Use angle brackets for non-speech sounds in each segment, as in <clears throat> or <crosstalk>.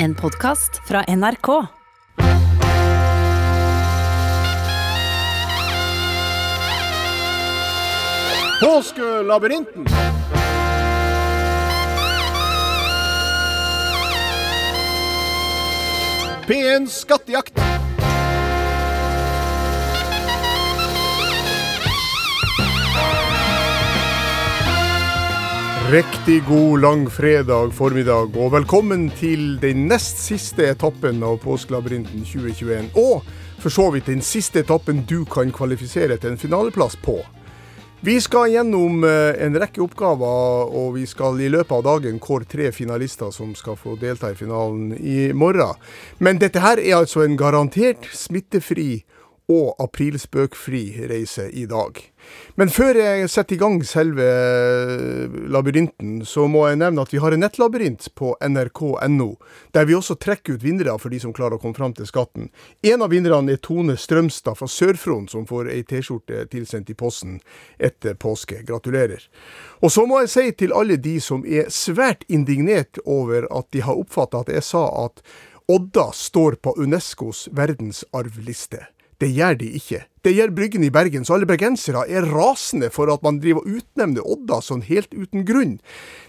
En podkast fra NRK. Påskelabyrinten. P1 Skattejakt. Riktig god langfredag formiddag, og velkommen til den nest siste etappen av Påskelabyrinten 2021. Og for så vidt den siste etappen du kan kvalifisere til en finaleplass på. Vi skal gjennom eh, en rekke oppgaver, og vi skal i løpet av dagen kåre tre finalister som skal få delta i finalen i morgen. Men dette her er altså en garantert smittefri og aprilspøkfri reise i dag. Men før jeg setter i gang selve labyrinten, så må jeg nevne at vi har en nettlabyrint på nrk.no, der vi også trekker ut vinnere for de som klarer å komme fram til skatten. En av vinnerne er Tone Strømstad fra Sør-Fron, som får ei T-skjorte tilsendt i posten etter påske. Gratulerer. Og så må jeg si til alle de som er svært indignert over at de har oppfatta at jeg sa at Odda står på Unescos verdensarvliste. Det gjør de ikke. Det gjør Bryggen i Bergen, så alle bergensere er rasende for at man driver og utnevner Odda sånn helt uten grunn.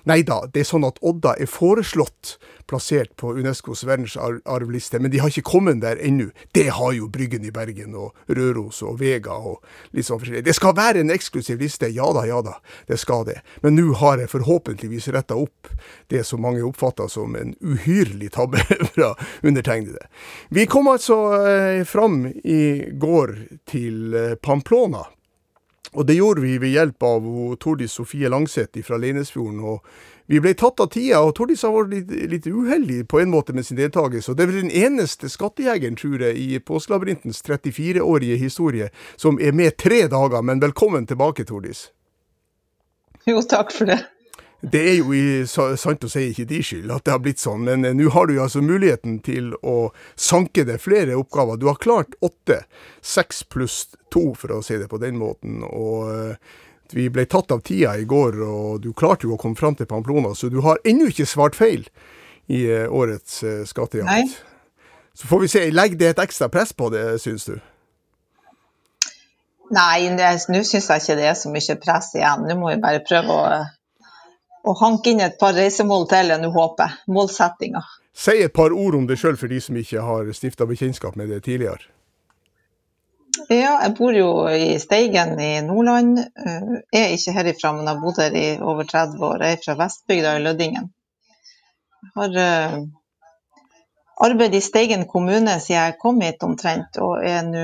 Nei da, det er sånn at Odda er foreslått plassert på Unescos verdensarvliste, men de har ikke kommet der ennå. Det har jo Bryggen i Bergen og Røros og Vega og litt sånn forskjellig. Det skal være en eksklusiv liste, ja da, ja da, det skal det. Men nå har jeg forhåpentligvis retta opp det som mange oppfatter som en uhyrlig tabbe <laughs> fra undertegnede. Vi kom altså eh, fram i går til eh, Pamplona. Og det gjorde vi ved hjelp av Tordis Sofie Langseth fra Leinesfjorden. og Vi ble tatt av tida, og Tordis har vært litt, litt, uheldig på en måte med sin deltakelse. og Det er vel den eneste skattejegeren, tror jeg, i Påskelabyrintens 34-årige historie som er med tre dager. Men velkommen tilbake, Tordis. Jo, takk for det. Det er jo i, sant å si ikke de skyld at det har blitt sånn, men nå har du altså muligheten til å sanke deg flere oppgaver. Du har klart åtte. Seks pluss to, for å si det på den måten. og eh, vi ble tatt av tida i går, og du klarte jo å komme fram til Pamplona, så du har ennå ikke svart feil i eh, årets skattejakt. Så får vi se. Legger det et ekstra press på det, syns du? Nei, nå syns jeg ikke det er så mye press igjen. Nå må vi bare prøve å og hanke inn et par reisemål til enn du håper. Målsettinga. Si et par ord om det sjøl for de som ikke har stifta bekjentskap med det tidligere. Ja, jeg bor jo i Steigen i Nordland. Jeg eh, er ikke herifra, men har bodd her i over 30 år. Jeg er fra Vestbygda i Lødingen. Jeg har uh, arbeidet i Steigen kommune siden jeg kom hit omtrent, og er nå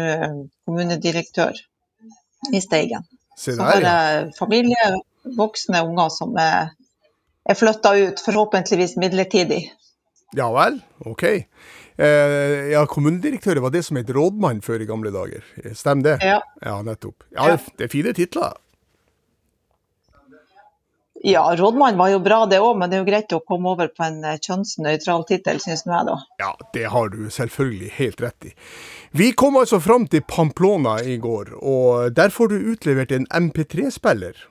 kommunedirektør i Steigen. Så har jeg familie, voksne unger som er er flytta ut, forhåpentligvis midlertidig. Ja vel, OK. Eh, ja, Kommunedirektør var det som het rådmann før i gamle dager. Stemmer det? Ja. ja nettopp. Ja, ja. Det er fine titler. Ja, rådmann var jo bra det òg, men det er jo greit å komme over på en eh, kjønnsnøytral tittel, synes jeg da. Ja, det har du selvfølgelig helt rett i. Vi kom altså fram til Pamplona i går, og der får du utlevert en MP3-spiller.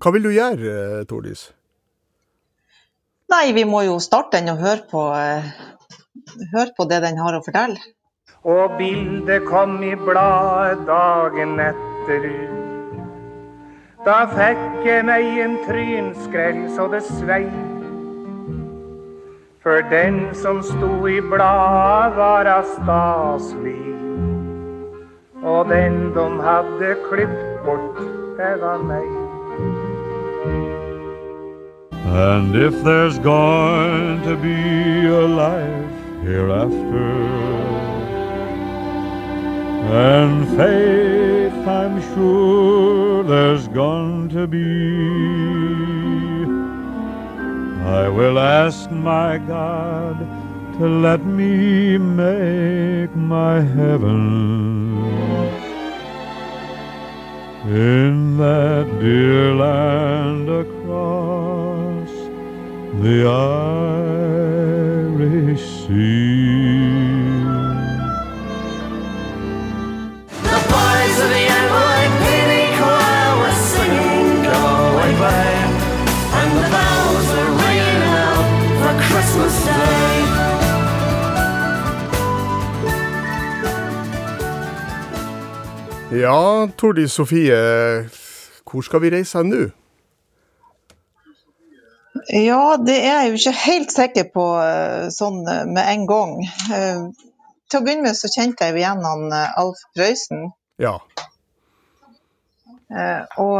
Hva vil du gjøre, eh, Tordis? Nei, vi må jo starte den og høre på, uh, høre på det den har å fortelle. Og bildet kom i bladet dagen etter. Da fikk jeg meg en trynskrell så det svei. For den som sto i bladet var av staselig. Og den de hadde klippet bort, det var meg. And if there's going to be a life hereafter, and faith I'm sure there's going to be, I will ask my God to let me make my heaven in that dear land across the Irish Sea. The boys of the NYPD choir were singing Go Away Babe, and the bells were ringing out for Christmas Day. Ja, Tordi Sofie, hvor skal vi reise hen nå? Ja, det er jeg jo ikke helt sikker på eh, sånn eh, med en gang. Eh, Til å begynne med så kjente jeg jo igjen han Alf Prøysen. Ja. Og,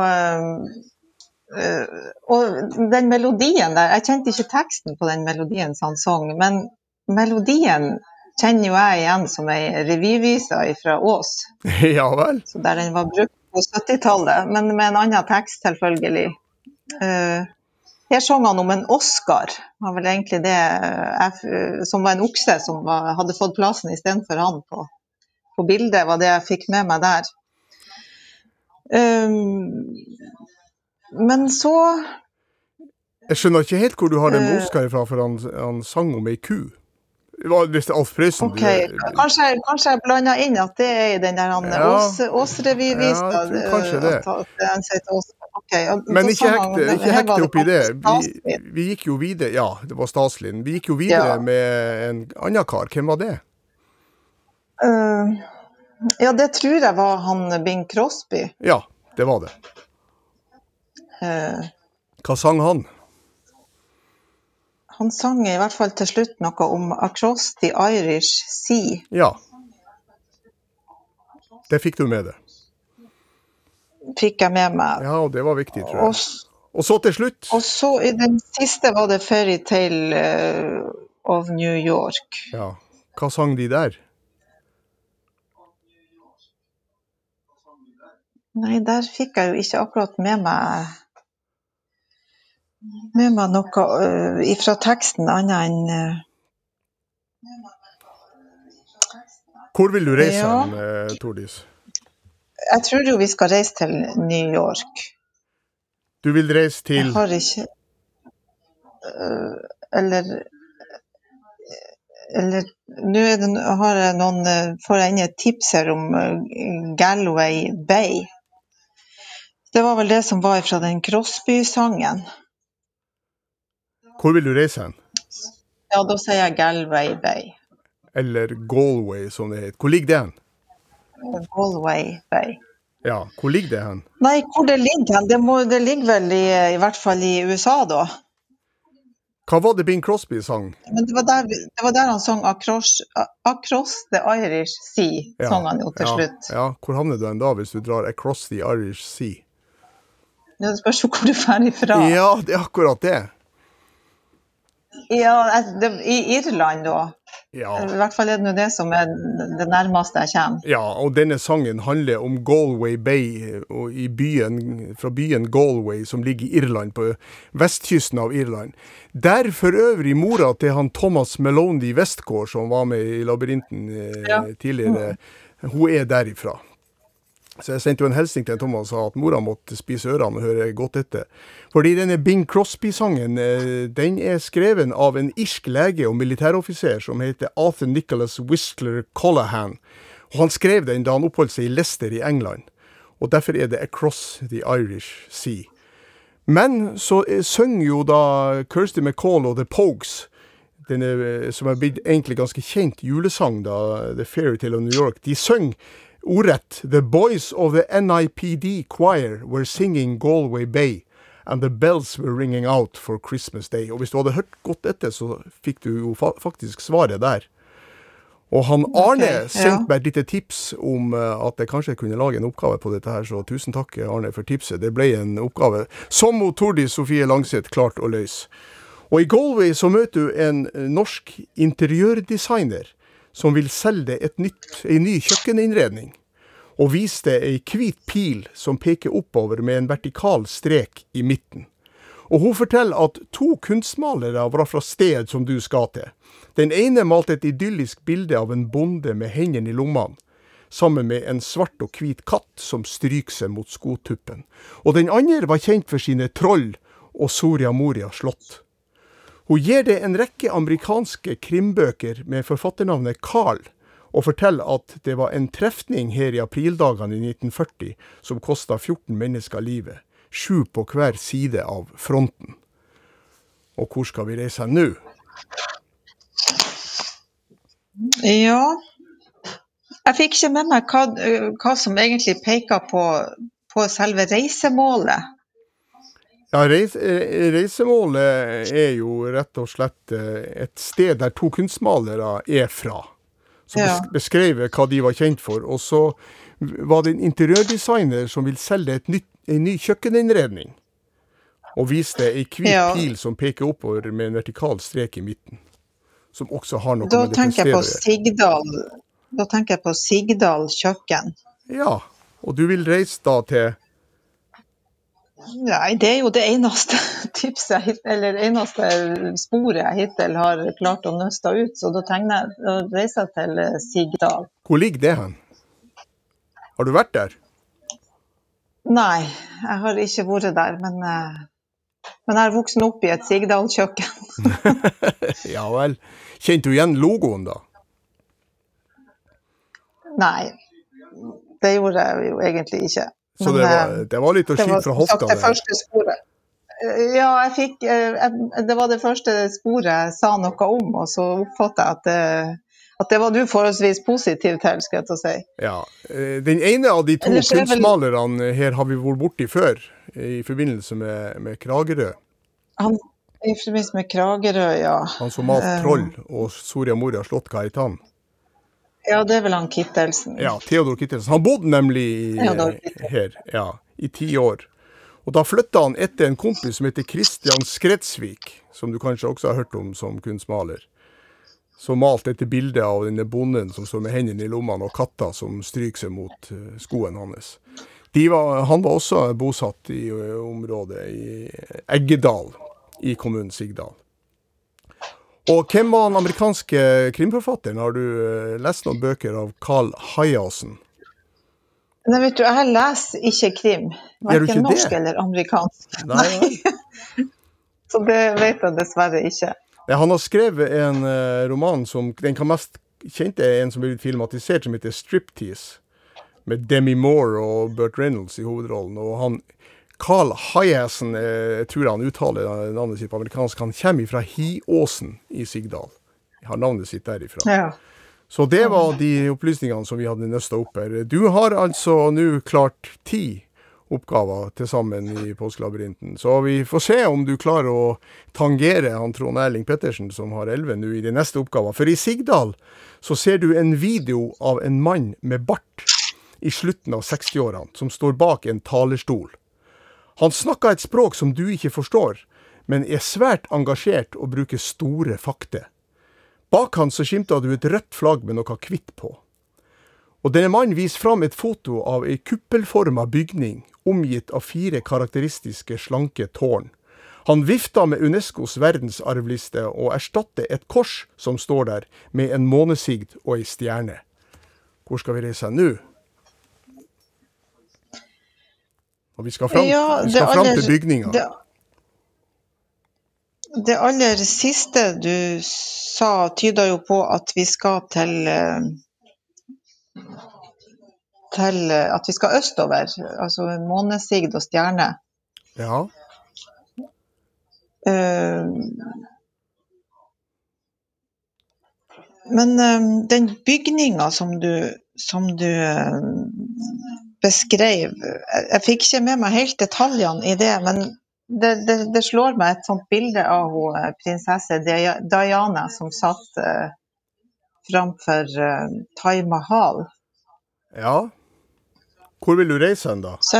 og den melodien der Jeg kjente ikke teksten på den melodien som han sang, men melodien kjenner jo jeg igjen som ei revyvise fra Ås. <laughs> ja vel. Så der den var brukt på 70-tallet, men med en annen tekst, selvfølgelig. Eh, her sang han om en Oscar, var vel egentlig det, eh, jeg- som var en okse som var, hadde fått plassen istedenfor han på, på bildet, var det jeg fikk med meg der. Um, men så Jeg skjønner ikke helt hvor du har den Eh. Oscar fra, for han, han sang om ei ku. Hvis det Alf Prøysen? okay. du- kanskje, kanskje jeg blanda inn at det er i den der Ja. Ås-revyvisa. Ja, kanskje det. At, at han sier Ås. Ok, og Men ikke hekte, ikke hekte opp i det. Vi, vi gikk jo videre Ja, det var Staslin. Vi gikk jo videre Ja. med en annen kar. Hvem var det? Uh, ja, det tror jeg var han Bing Crosby. Ja, det var det. Eh, Hva sang han? han sang i hvert fall til slutt noe om 'Across the Irish Sea'. Ja. Det fikk du med deg. Fikk jeg med meg. Ja, og det var viktig, tror jeg. Og, Og så til slutt og så i den siste var det 'Fairytale eh, of New York'. Ja. Hva sang de der? Nei, der fikk jeg jo ikke akkurat med meg med meg noe uh, ifra teksten annet enn uh... Hvor vil du reise Ja. hen. Tordis? Jeg tror jo vi skal reise til New York. Du vil reise til Jeg har ikke øh, Eller Eller nå det, har jeg noen øh, Får jeg inn et tips her om øh, Galway Bay. Det var vel det som var fra den Crosby-sangen. Hvor vil du reise hen? Ja, da sier jeg Galway Bay. Eller Galway, som det heter. Hvor ligger det hen? Galway Bay. Ja, hvor ligger det hen? Nei, hvor det ligger hen? Det, må, det ligger vel i, i hvert fall i USA, da. Hva var det Bing Crosby sang? Men det var der, det var der han sang 'Across, Across the Irish Sea', sang han jo til ja, slutt. Ja, hvor havner du hen da, hvis du drar across the Irish Sea? Ja, Det spørs jo hvor du drar ifra. Ja, det er akkurat det. Ja, det, I Irland, da. Ja. I hvert fall er det det som er det nærmeste jeg kommer. ja, og denne sangen handler om Galway Bay, og i byen, fra byen Galway, som ligger i Irland, på vestkysten av Irland. Der for øvrig mora til han Thomas Meloney Westgård, som var med i Labyrinten eh, Ja. tidligere, hun er derifra. Så jeg sendte jo en hilsen til Thomas og sa at mora måtte spise ørene og høre godt etter. Fordi denne Bing Crosby-sangen eh, den er skreven av en irsk lege og militæroffiser som heter Arthur Nicholas Whistler Collahan. Og han skrev den da han oppholdt seg i Leicester i England. Og derfor er det 'Across the Irish Sea'. Men så eh, synger jo da Kirsty MacCall og The Pogues den er, eh, som er blitt egentlig ganske kjent julesang, da, The Fairytale of New York, de synger ordrett The boys of the NIPD choir were singing Galway Bay, and the bells were ringing out for Christmas Day. Og hvis du hadde hørt godt etter, så fikk du jo fa faktisk svaret der. Og han Arne okay, sendte meg et lite tips om eh, at jeg kanskje kunne lage en oppgave på dette her, så tusen takk Arne for tipset. Det ble en oppgave som Tordis Sofie Langseth klarte å løse. Og i Galway så møter du en norsk interiørdesigner som vil selge deg en ny kjøkkeninnredning. Og vise deg ei hvit pil som peker oppover med en vertikal strek i midten. Og hun forteller at to kunstmalere var fra sted som du skal til. Den ene malte et idyllisk bilde av en bonde med hendene i lommene, sammen med en svart og hvit katt som stryker seg mot skotuppen. Og den andre var kjent for sine troll og Soria Moria slott. Hun gir det en rekke amerikanske krimbøker med forfatternavnet Carl, og forteller at det var en trefning her i aprildagene i 1940 som kosta 14 mennesker livet, sju på hver side av fronten. Og hvor skal vi reise nå? Ja. Jeg fikk ikke med meg hva, hva som egentlig peker på, på selve reisemålet. Ja, reis, Reisemålet er jo rett og slett eh, et sted der to kunstmalere er fra. Som Ja. beskrev hva de var kjent for. Og så var det en interiørdesigner som ville selge nytt, en ny kjøkkeninnredning. Og viste ei hvit Ja. pil som peker oppover med en vertikal strek i midten. Som også har noe Da med det tenker jeg på stedet å gjøre. Sigdal, da tenker jeg på Sigdal kjøkken. Ja, og du vil reise da til Nei, det er jo det eneste <laughs> tipset, jeg eller eneste sporet jeg hittil har klart å nøste ut. Så da tegner jeg, da reiser til eh, Sigdal. Hvor ligger det hen? Har du vært der? Nei, jeg har ikke vært der, men, eh, men jeg har vokst opp i et Sigdal-kjøkken. <laughs> Ja vel. Kjente du igjen logoen, da? Nei, det gjorde jeg jo egentlig ikke. Så det var, eh, det var litt å skyte fra hofta? det første sporet. Eh, Ja, jeg fikk eh, jeg- Det var det første sporet jeg sa noe om, og så oppfatta jeg at det, at det var du forholdsvis positiv til, skal jeg til å si. Ja. Den ene av de to vel- kunstmalerne her har vi vært borti før, i forbindelse med, med Kragerø. Han i forbindelse med Kragerø, ja. Han som malte. Troll og Soria Moria slott Karitan. Ja, det er vel han Kittelsen. Ja, Theodor Kittelsen. Han bodde nemlig her ja, i ti år. Og da flytta han etter en kompis som heter Christian Skretsvik, som du kanskje også har hørt om som kunstmaler. Som malte dette bildet av denne bonden som står med hendene i lommene og katta som stryker seg mot eh, skoen hans. De var, han var også bosatt i eh, området i Eggedal i kommunen Sigdal. Og hvem var den amerikanske krimforfatteren? Har du eh, lest noen bøker av Carl Hiaasen? Nei, vet du, jeg leser ikke krim. Verken ikke det? norsk eller amerikansk. Nei, <laughs> Så det vet jeg dessverre ikke. Nei, Han har skrevet en eh, roman som Den kan mest kjente er en som ble filmatisert, som heter 'Striptease'. Med Demi Moore og Burt Reynolds i hovedrollen. Og han Carl Hiaasen, eh, jeg tror han uttaler navnet sitt på amerikansk, han kommer fra Hiåsen i Sigdal. Har navnet sitt derifra. Ja. Så det var de opplysningene som vi hadde nøsta opp her. Du har altså nå klart ti oppgaver til sammen i Påskelabyrinten. Så vi får se om du klarer å tangere han Trond Erling Pettersen, som har elleve nå, i de neste oppgavene. For i Sigdal så ser du en video av en mann med bart i slutten av 60-årene, som står bak en talerstol. Han snakker et språk som du ikke forstår, men er svært engasjert og bruker store fakter. Bak han så skimter du et rødt flagg med noe hvitt på. Og denne mannen viser fram et foto av ei kuppelforma bygning omgitt av fire karakteristiske slanke tårn. Han vifter med Unescos verdensarvliste og erstatter et kors som står der, med en månesigd og ei stjerne. Hvor skal vi reise nå? Og vi skal fram, Ja, vi skal fram aller- til bygninga. Det, det aller siste du sa, tyder jo på at vi skal til eh, til eh, at vi skal østover, altså månesigd og stjerne. Ja. Uh, Men uh, den bygninga som du, som du eh, beskrev jeg, fikk ikke med meg helt detaljene i det, men det, det, det slår meg et sånt bilde av hun, eh, prinsesse Dia- Diana som satt uh, framfor uh, Tai Mahal. ja. Hvor vil du reise hen, da? Så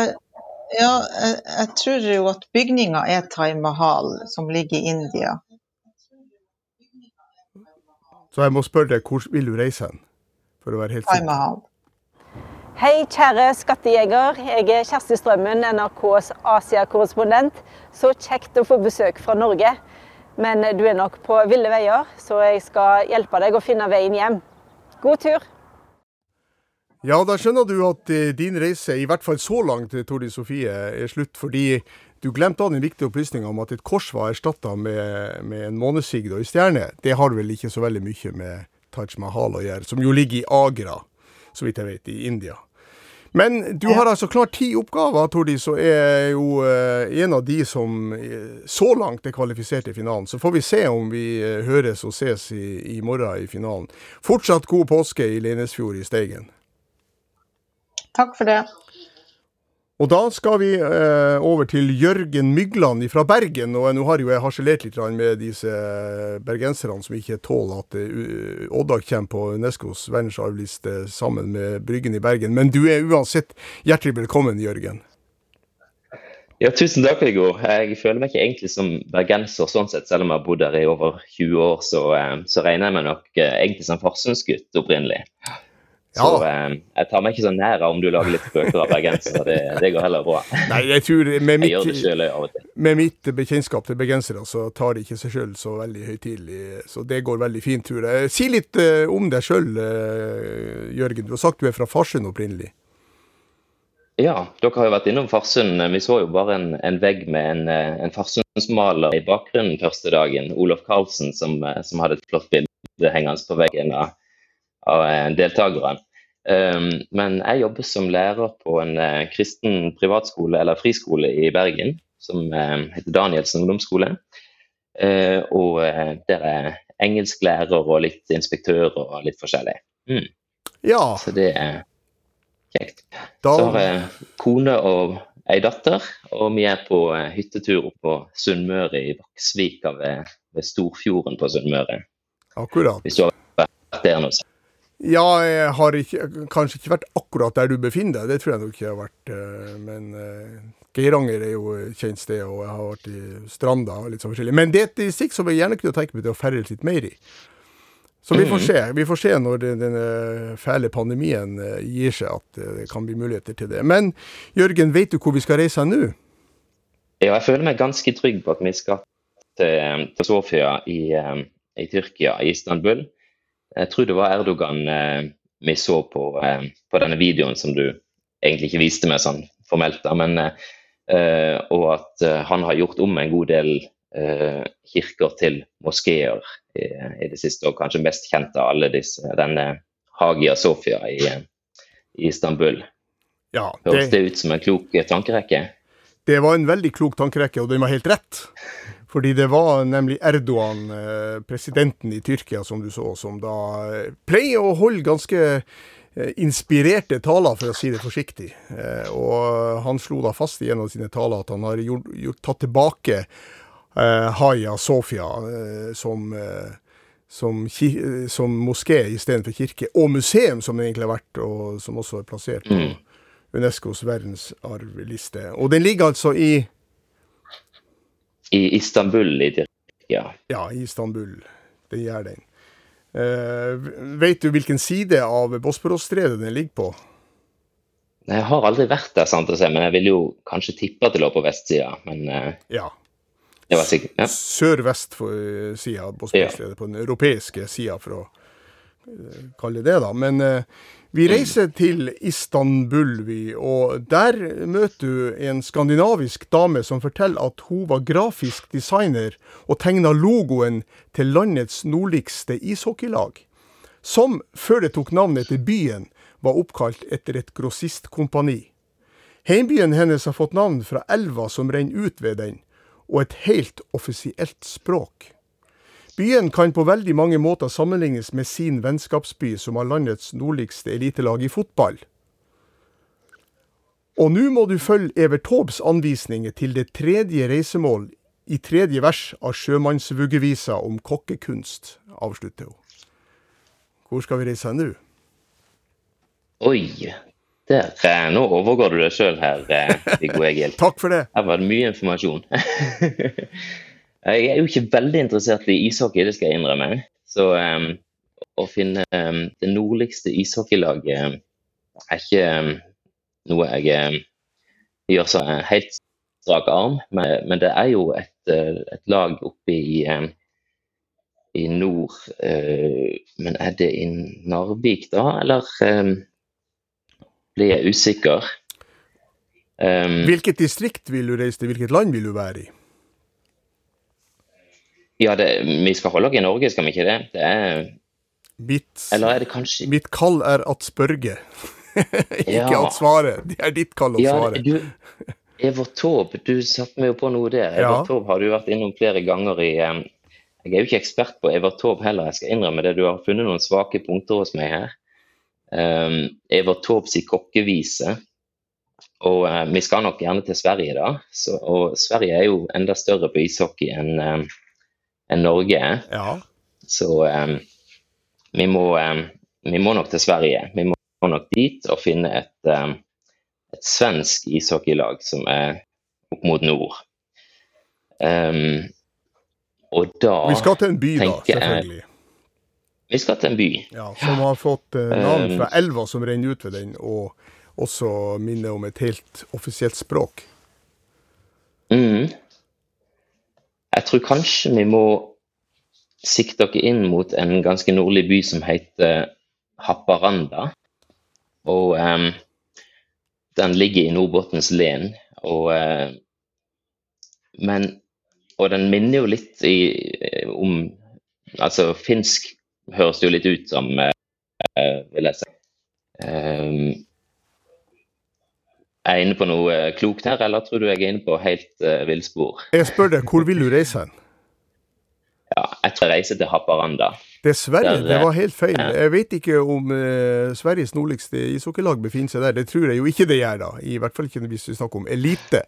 ja, jeg, jeg tror jo at bygninga er Tai Mahal, som ligger i India. Så jeg må spørre deg, hvor vil du reise hen? For å være helt sikker. Mahal. Hei, kjære skattejeger. Jeg er Kjersti Strømmen, NRKs Asia-korrespondent. Så kjekt å få besøk fra Norge. Men du er nok på ville veier, så jeg skal hjelpe deg å finne veien hjem. God tur! Ja, da skjønner du at eh, din reise, i hvert fall så langt, Tordi Sofie, er slutt fordi du glemte den viktige opplysninga om at et kors var erstatta med, med en månesigd og ei stjerne. Det har vel ikke så veldig mye med Taj Mahal å gjøre, som jo ligger i Agra, så vidt jeg vet, i India. Men du har altså klart ti oppgaver, Tordis, og er jo eh, en av de som eh, så langt er kvalifisert til finalen. Så får vi se om vi eh, høres og ses i, i morgen i finalen. Fortsatt god påske i Lenesfjord i Steigen. Takk for det. Og da skal vi eh, over til Jørgen Mygland fra Bergen. Og nå har jo jeg harselert litt med disse eh, bergenserne som ikke tåler at uh, Odda kommer på Unescos verdensarvliste sammen med Bryggen i Bergen. Men du er uansett hjertelig velkommen, Jørgen. Ja, tusen takk, Viggo. Jeg føler meg ikke egentlig som bergenser, sånn sett, selv om jeg har bodd her i over 20 år. Så, eh, så regner jeg meg nok egentlig som Farsund-gutt opprinnelig. Så eh, jeg tar meg ikke så nær av om du lager litt spøker av bergensere. Det, det går heller bra. <laughs> Nei, jeg tror med Jeg mitt, av og til. med mitt bekjentskap til bergensere, så tar de ikke seg sjøl så veldig høytidelig. Så det går veldig fint, tror jeg. Si litt eh, om deg sjøl, Jørgen. Du har sagt du er fra Farsund opprinnelig. Ja, dere har jo vært innom Farsund. Vi så jo bare en, en vegg med en, eh, en Farsundsmaler i bakgrunnen første dagen. Olof Karlsen, som, eh, som hadde et flott bilde hengende på veggen av, av deltakerne. Um, men jeg jobber som lærer på en eh, kristen privatskole eller friskole i Bergen, som eh, heter Danielsen ungdomsskole. Eh, og eh, der er engelsklærer og litt inspektør og litt forskjellig. Mm. Ja, Så det er kjekt. da Så har jeg kone og ei datter, og vi er på hyttetur hyttetur på Sunnmøre i Vaksvika ved, ved Storfjorden på Sunnmøre. Akkurat. Hvis du har vært der nå. så- Ja, jeg har ikke, kanskje ikke vært akkurat der du befinner deg, det tror jeg nok ikke jeg har vært. eh, Men eh, Geiranger er jo et kjent sted, og jeg har vært i Stranda og litt sånn forskjellig. Men det er et distrikt som jeg gjerne kunne tenke meg til å ferdes litt mer i. Så vi får se. Vi får se når den, denne fæle pandemien eh, gir seg at det kan bli muligheter til det. Men Jørgen, vet du hvor vi skal reise nå? Ja, jeg føler meg ganske trygg på at vi skal til, til Sofia i, i Tyrkia, i Istanbul. Jeg tror det var Erdogan eh, vi så på, eh, på denne videoen som du egentlig ikke viste meg sånn formelt, da, men eh, eh, og at eh, han har gjort om en god del eh, kirker til moskeer i, i det siste, og kanskje mest kjent av alle disse, denne Hagia Sofia i, i Istanbul. Ja, Høres det, det ut som en klok tankerekke? det var en veldig klok tankerekke, og den var helt rett. Fordi det var nemlig Erdogan, eh, presidenten i Tyrkia, som du så, som da eh, pleier å holde ganske eh, inspirerte taler, for å si det forsiktig. Og han slo da fast i en av sine taler at han har gjort, gjort, tatt tilbake eh, Haya Sofia eh, som, eh, som, som moské istedenfor kirke, og museum, som det egentlig har vært, og som også er plassert på Mm. Unescos verdensarvliste. Og den ligger altså i I Istanbul i Tyrkia. Ja, i Istanbul. Det gjør den. Uh, vet du hvilken side av Bosporos-stredet den ligger på? Jeg har aldri vært der, sant å si, men jeg ville jo kanskje tippe at det lå på vestsida. Men uh, Ja. det var sikkert ja. Sør-vest for eh, sida av Bosporos-stredet, på den europeiske sida, fra kalle det da. Men eh, vi reiser til Istanbul, vi, og der møter du en skandinavisk dame som forteller at hun var grafisk designer og tegna logoen til landets nordligste ishockeylag. Som, før det tok navnet til byen, var oppkalt etter et grossistkompani. Heimbyen hennes har fått navn fra elva som renner ut ved den, og et helt offisielt språk. Byen kan på veldig mange måter sammenlignes med sin vennskapsby, som har landets nordligste elitelag i fotball. Og nå må du følge Evert Taubes anvisninger til det tredje reisemål i tredje vers av sjømannsvuggevisa om kokkekunst, avslutter hun. Hvor skal vi reise nå? Oi. Der, eh, nå overgår du deg sjøl her, eh, Viggo Egil. <laughs> Takk for det. Her var det mye informasjon. <laughs> jeg er jo ikke veldig interessert i ishockey, det skal jeg innrømme. Så um, å finne um, det nordligste ishockeylaget eh, er ikke um, noe jeg gjør så eh, helt strak arm, men, men det er jo et, eh, et lag oppe i, i nord. uh, men er det i Narvik, da, eller blir jeg usikker? Hvilket distrikt vil du reise til? Hvilket land vil du være i? Ja, det, vi skal holde oss i Norge, skal vi ikke det? det er, Mitt, eller er det kanskje mitt kall er at spørge. <laughs> Ikke Ja. at svare. Det er ditt kall å Ja, svare. du, Evert Taube, du satte meg jo på noe der. Ja. Evert Taube har du vært innom flere ganger i Jeg er jo ikke ekspert på Evert Taube heller, jeg skal innrømme det. Du har funnet noen svake punkter hos meg her. Um, Evert Taubes kokkevise. Og uh, vi skal nok gjerne til Sverige, da. Så, og Sverige er jo enda større på ishockey enn em, enn Norge. Ja. Så um, vi, må, um, vi må nok til Sverige. Vi må nok dit og finne et, um, et svensk ishockeylag som er opp mot nord. Og da Vi skal til en by, da, selvfølgelig. Vi skal til en by. Ja, som har fått eh, navn fra elva som renner ut ved den, og også minner om et helt offisielt språk. Mm. Jeg tror kanskje vi må sikte dere inn mot en ganske nordlig by som heter Haparanda. Og um, den ligger i Nordbottens len. Og, uh, men, og den minner jo litt i, eh, om Altså, finsk høres jo litt ut som, uh, vil jeg si. Em, er jeg inne på noe eh, klokt her, eller tror du jeg er inne på helt uh, villspor? Jeg spør deg, hvor vil du reise hen? Ja, jeg tror jeg reiser til Haparanda. Dessverre, det eh, var helt feil. Jeg vet ikke om eh, Sveriges nordligste ishockeylag befinner seg der. Det tror jeg jo ikke det gjør, da. I hvert fall ikke hvis vi snakker om elite.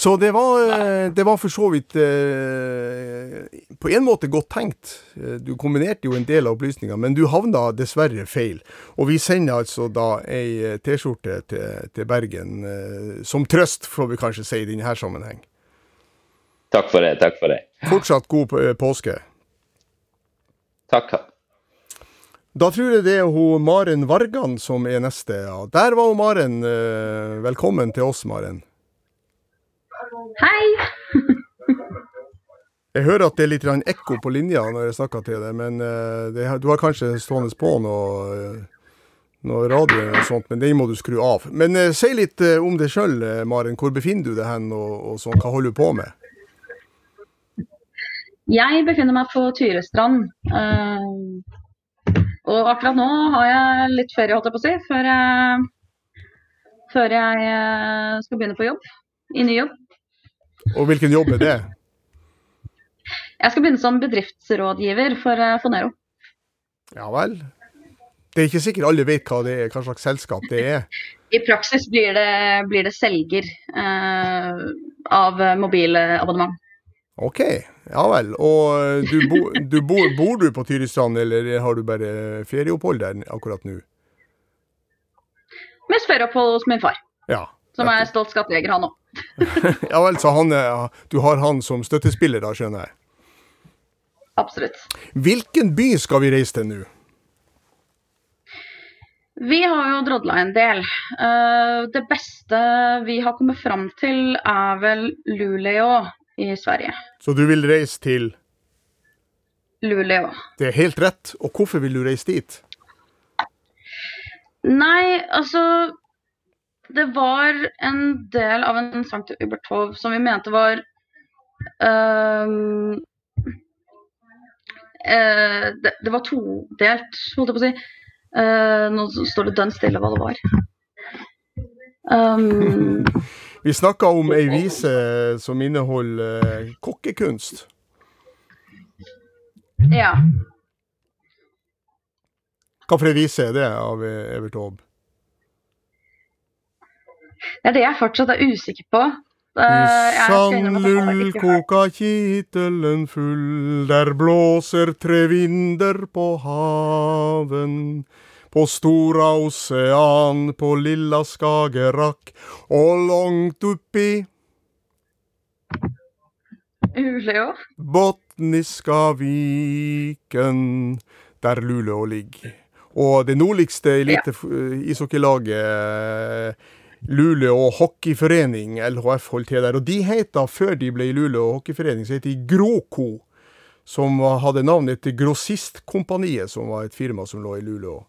Så det var, eh, det var for så vidt eh, på en måte godt tenkt. Eh, Du kombinerte jo en del av opplysningene, men du havna dessverre feil. Og vi sender altså da ei eh, T-skjorte til, til Bergen eh, som trøst, får vi kanskje si i denne sammenheng. Takk for det. Takk for det. Fortsatt god på- påske. Takk. Da tror jeg det er hun Maren Vargan som er neste. Ja. Der var hun Maren. Eh, Velkommen til oss, Maren. Hei! <laughs> Jeg hører at det er litt ekko på linja når jeg snakker til deg, men eh, det, du har kanskje stående på noe, eh, noe radio og sånt, men den må du skru av. Men si litt om deg sjøl, Maren. Hvor befinner du deg hen, og, og sånn, hva holder du på med? Jeg befinner meg på Tyrestrand. eh, og akkurat nå har jeg litt ferie, holdt jeg på å si, før jeg, før jeg eh, skal begynne på jobb. I ny jobb. Og hvilken jobb er det? Jeg skal begynne som bedriftsrådgiver for eh, Fonero. Ja vel. Det er ikke sikkert alle vet hva det er, hva slags selskap det er. I praksis blir det, blir det selger eh, av mobilabonnement. OK, ja vel. Og eh, du bo, du bor, bor du på Tyristrand, eller har du bare ferieopphold der akkurat nå? Mest ferieopphold hos min far, Ja. som er stolt skattejeger, han òg. <laughs> Ja vel, så han, du har han som støttespiller da, skjønner jeg. Absolutt. Hvilken by skal vi reise til nå? Vi har jo drodla en del. Uh, det beste vi har kommet fram til, er vel Luleå i Sverige. Så du vil reise til Luleå. Det er helt rett. Og hvorfor vil du reise dit? Nei, altså Det var en del av en sang til Ubertov som vi mente var um, uh, det, det var todelt, holdt jeg på å si. Uh, nå står det dønn stille hva det var. Um, <laughs> Vi snakka om ei vise som inneholder eh, kokkekunst. ja. Ei vise er det av eh, Evert Aab? Det er det jeg fortsatt er usikker på. Har Sandlull koka kittelen full, der blåser tre vinder på haven. På Stora ocean, på lilla Skagerrak og langt oppi Luleå. Botniska viken, der Luleå ligger. Og det nordligste elite ishockeylaget, eh, Luleå hockeyforening, LHF, holdt til der. Og de heter, før de ble Luleå hockeyforening, så het de Gråko. Som hadde navnet til Grossistkompaniet, som var et firma som lå i Luleå.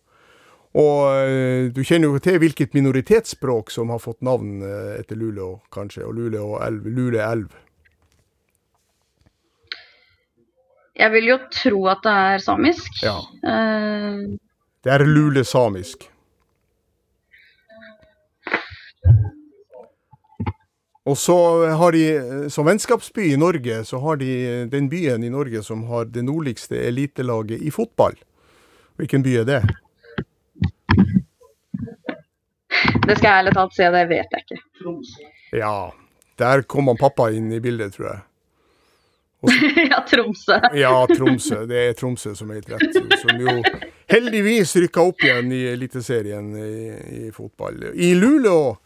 Og eh, du kjenner jo til hvilket minoritetsspråk som har fått navn eh, etter Luleå, kanskje, og Luleå elv. Lule elv. Jeg vil jo tro at det er samisk. Ja. Eh. Det er lulesamisk. Og så har de, som vennskapsby i Norge, så har de den byen i Norge som har det nordligste elitelaget i fotball. Hvilken by er det? Det skal jeg ærlig talt si, det vet jeg ikke. Ja, der kom han pappa inn i bildet, tror jeg. <laughs> ja, Tromsø. Ja, Tromsø. Det er Tromsø som er helt rett. Som jo heldigvis rykka opp igjen i Eliteserien i, i fotball. I Luleå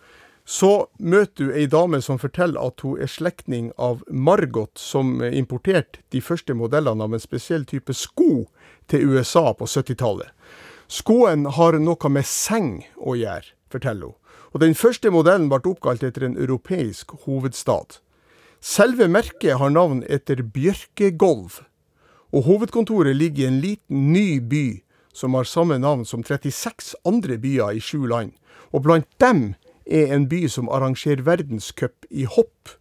så møter du ei dame som forteller at hun er slektning av Margot, som importerte de første modellene av en spesiell type sko til USA på 70-tallet. Skoen har noe med seng å gjøre, forteller hun. Og den første modellen ble oppkalt etter en europeisk hovedstad. Selve merket har navn etter Bjørkegolv, og hovedkontoret ligger i en liten, ny by som har samme navn som 36 andre byer i sju land. Og blant dem er en by som arrangerer verdenscup i hopp,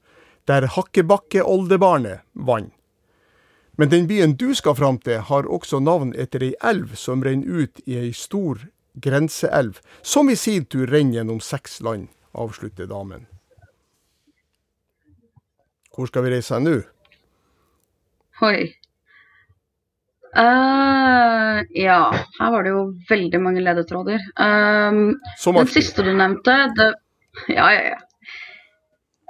der Hakkebakkeoldebarnet vant. Men den byen du skal fram til, har også navn etter ei elv som renner ut i ei stor grenseelv, som i sin tur renner gjennom seks land, avslutter damen. Hvor skal vi reise nå? Oi. Uh, ja, her var det jo veldig mange ledetråder. Um, den siste du nevnte, det Ja, ja, ja.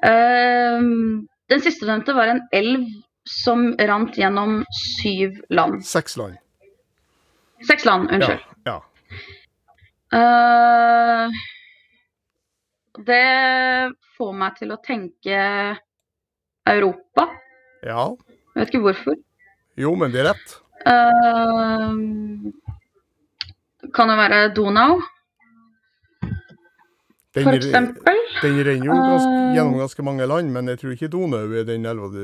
Um, den siste du nevnte, var en elv som rant gjennom syv land. Seks land. Seks land, unnskyld. Ja. Eh, det får meg til å tenke Europa. ja. Jeg vet ikke hvorfor. Jo, men det er rett. Uh, kan det være Donau, Den, for eksempel? den renner jo ganske, Eh. gjennom ganske mange land, men jeg tror ikke Donau er den elva du,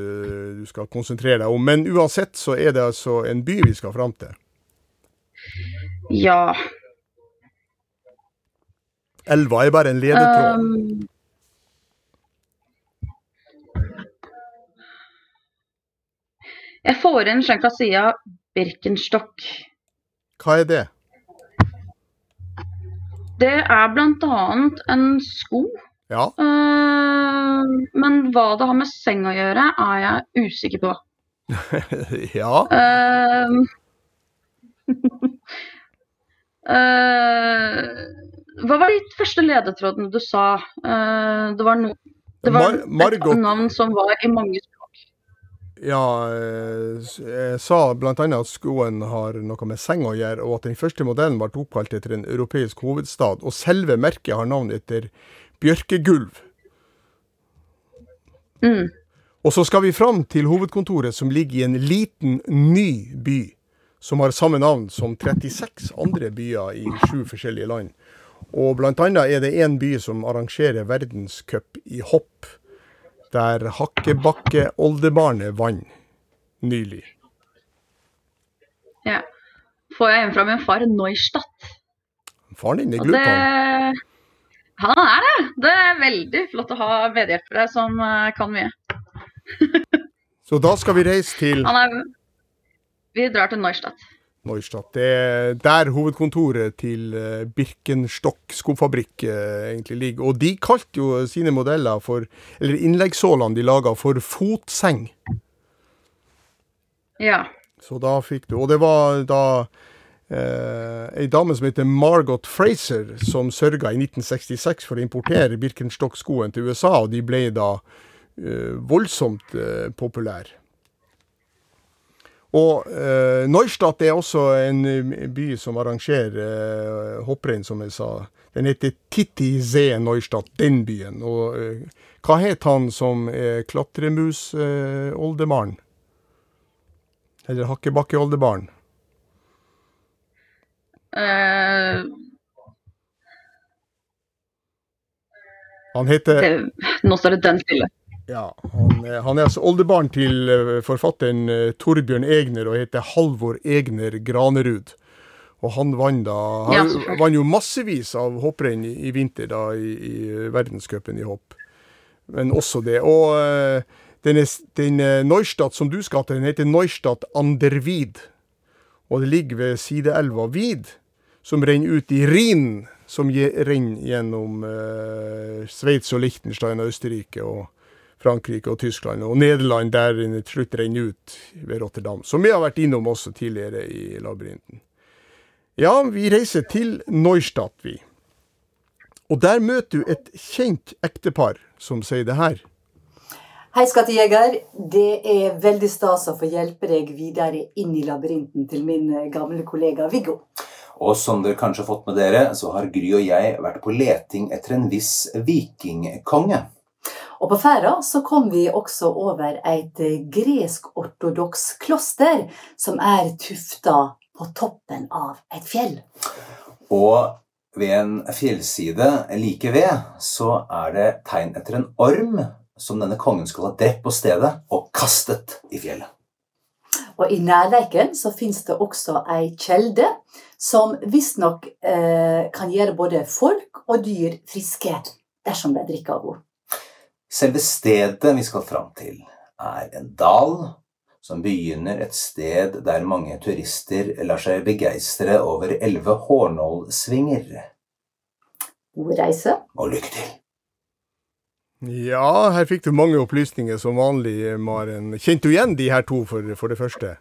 du skal konsentrere deg om. Men uansett så er det altså en by vi skal fram til. Ja. Elva er bare en ledetråd. Um, jeg får inn sida Birkenstock. Hva er det? Det er annet en sko. Ja, Uh, men hva det har med seng å gjøre, er jeg usikker på. <laughs> ja. <laughs> Uh, uh, hva var de første ledetrådene du sa? Uh, det var, no, det var Mar et navn som var i mange språk. Ja, eh, jeg sa bl.a. at skoen har noe med seng å gjøre, og at den første modellen ble oppkalt etter en europeisk hovedstad. Og selve merket har navn etter bjørkegulv. Mm. Og så skal vi fram til hovedkontoret, som ligger i en liten, ny by. Som har samme navn som 36 andre byer i sju forskjellige land. Og blant annet er det én by som arrangerer verdenscup i hopp. Der Hakkebakke-oldebarnet vant nylig. Ja. Får jeg hjemme fra min far Neustadt. Faren din er Og han. Er det! Det er veldig flott å ha medhjelpere som eh, kan mye. Så da skal vi reise til Han er Vi drar til Neustadt. Neustadt. Det er der hovedkontoret til eh, Birkenstock skofabrikk eh, egentlig ligger. Og de kalte jo sine modeller for Eller innleggssålene de laga for fotseng. Ja. Så da fikk du Og det var da eh, ei dame som heter Margot Fraser, som sørga i 1966 for å importere Birkenstock-skoen til USA, og de ble da eh, voldsomt eh, populære. Og eh, Neustadt er også en eh, by som arrangerer eh, hopprenn, som jeg sa. Den heter Titti Z Neustadt, den byen. Og eh, hva het han som er klatremus-oldebarn? Eller Hakkebakkeoldebarn? Uh, Han heter det, nå står det den stille. Ja, han, er- han er altså oldebarn til eh, forfatteren eh, Torbjørn Egner og heter Halvor Egner Granerud. Og han vant da Han Ja, vant jo massevis av hopprenn i, i vinter da i, i verdenscupen i hopp. Men også det. Og eh, den, den eh, Neustadt som du skal til, den heter Neustadt Andervid. Og det ligger ved sideelva Vid, som renner ut i Rhinen, som renner gjennom eh, Sveits og Liechtenstein og Østerrike og Frankrike og Tyskland, og Nederland der den til slutt renner ut ved Rotterdam, som vi har vært innom også tidligere i labyrinten. Ja, vi reiser til Neustadt, vi. Og der møter du et kjent ektepar som sier det her. Hei, skattejeger. Det er veldig stas å få hjelpe deg videre inn i labyrinten til min eh, gamle kollega Viggo. Og som dere kanskje har fått med dere, så har Gry og jeg vært på leting etter en viss vikingkonge. Og på ferda så kom vi også over et eh, gresk-ortodoks kloster som er tufta på toppen av et fjell. Og ved en fjellside like ved så er det tegn etter en orm som denne kongen skal ha drept på stedet og kastet i fjellet. Og i nærleiken så fins det også ei kjelde som visstnok eh, kan gjøre både folk og dyr friske dersom de drikker av henne. Selve stedet vi skal fram til, er en dal som begynner et sted der mange turister lar seg begeistre over elleve hårnålsvinger. God reise. Og lykke til! Ja, her fikk du mange opplysninger som vanlig, Maren. Kjente du igjen de her to, for, for det første?